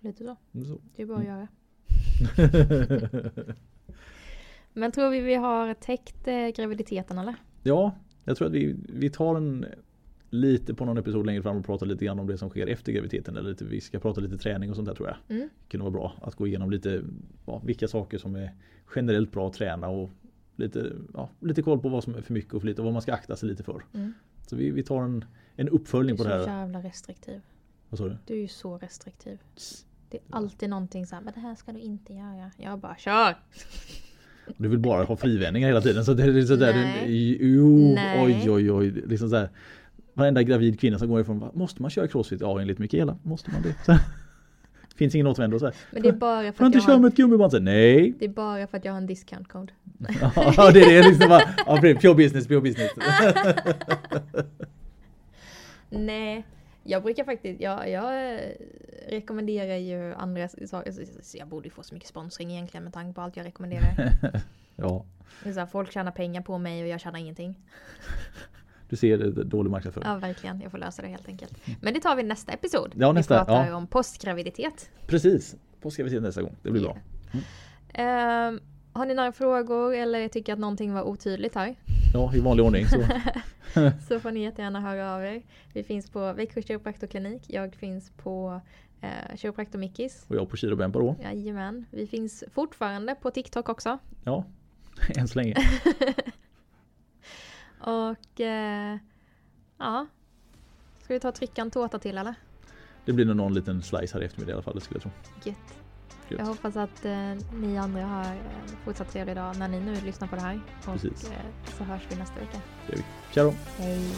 Lite så. Så. Det är bara att göra. Men tror vi vi har täckt eh, graviditeten eller? Ja, jag tror att vi, vi tar en lite på någon episod längre fram och pratar lite grann om det som sker efter graviditeten. Eller lite, vi ska prata lite träning och sånt där tror jag. Mm. Det kunde vara bra att gå igenom lite ja, vilka saker som är generellt bra att träna och lite, ja, lite koll på vad som är för mycket och för lite och vad man ska akta sig lite för. Mm. Så vi, vi tar en, en Du uppföljning är på så det här. jävla restriktiv. Vad sa du? Du är ju så restriktiv. Det är alltid någonting såhär, men det här ska du inte göra. Jag bara kör! Du vill bara ha frivändningar hela tiden. Så det är sådär, Nej. jo, Nej. oj oj oj. Liksom så här, varenda gravid kvinna som går ifrån, "Va, måste man köra crossfit? Ja enligt Mikaela, måste man det? Så. Finns ingen återvändo så här. Men det är bara för att inte jag köra med ett gummiband? Så Nej. det är bara för att jag har en discount code. Ja det är det liksom bara, ja, pure business, pure business. Nej, jag brukar faktiskt, jag, jag eh, rekommenderar ju andra saker. Jag borde ju få så mycket sponsring egentligen med tanke på allt jag rekommenderar. Ja, så här, folk tjänar pengar på mig och jag tjänar ingenting. Du ser dålig marknadsföring. Ja, verkligen. Jag får lösa det helt enkelt. Men det tar vi nästa episod. Ja, nästa, Vi pratar ja. om postgraviditet. Precis, se nästa gång. Det blir bra. Ehm, har ni några frågor eller tycker att någonting var otydligt här? Ja, i vanlig ordning så. Så får ni jättegärna höra av er. Vi finns på Växjö kiropraktorklinik. Jag finns på eh, Kiropraktor Mickis. Och jag på Kiro Bempa då. Jajamän. Vi finns fortfarande på TikTok också. Ja, än så länge. Och eh, ja. Ska vi ta och trycka en tårta till eller? Det blir nog någon liten slice här i eftermiddag i alla fall, det skulle jag tro. Gött. Gött. Jag hoppas att eh, ni andra har en fortsatt trevlig dag när ni nu lyssnar på det här. Och Precis. eh, så hörs vi nästa vecka. Ciao! Hej!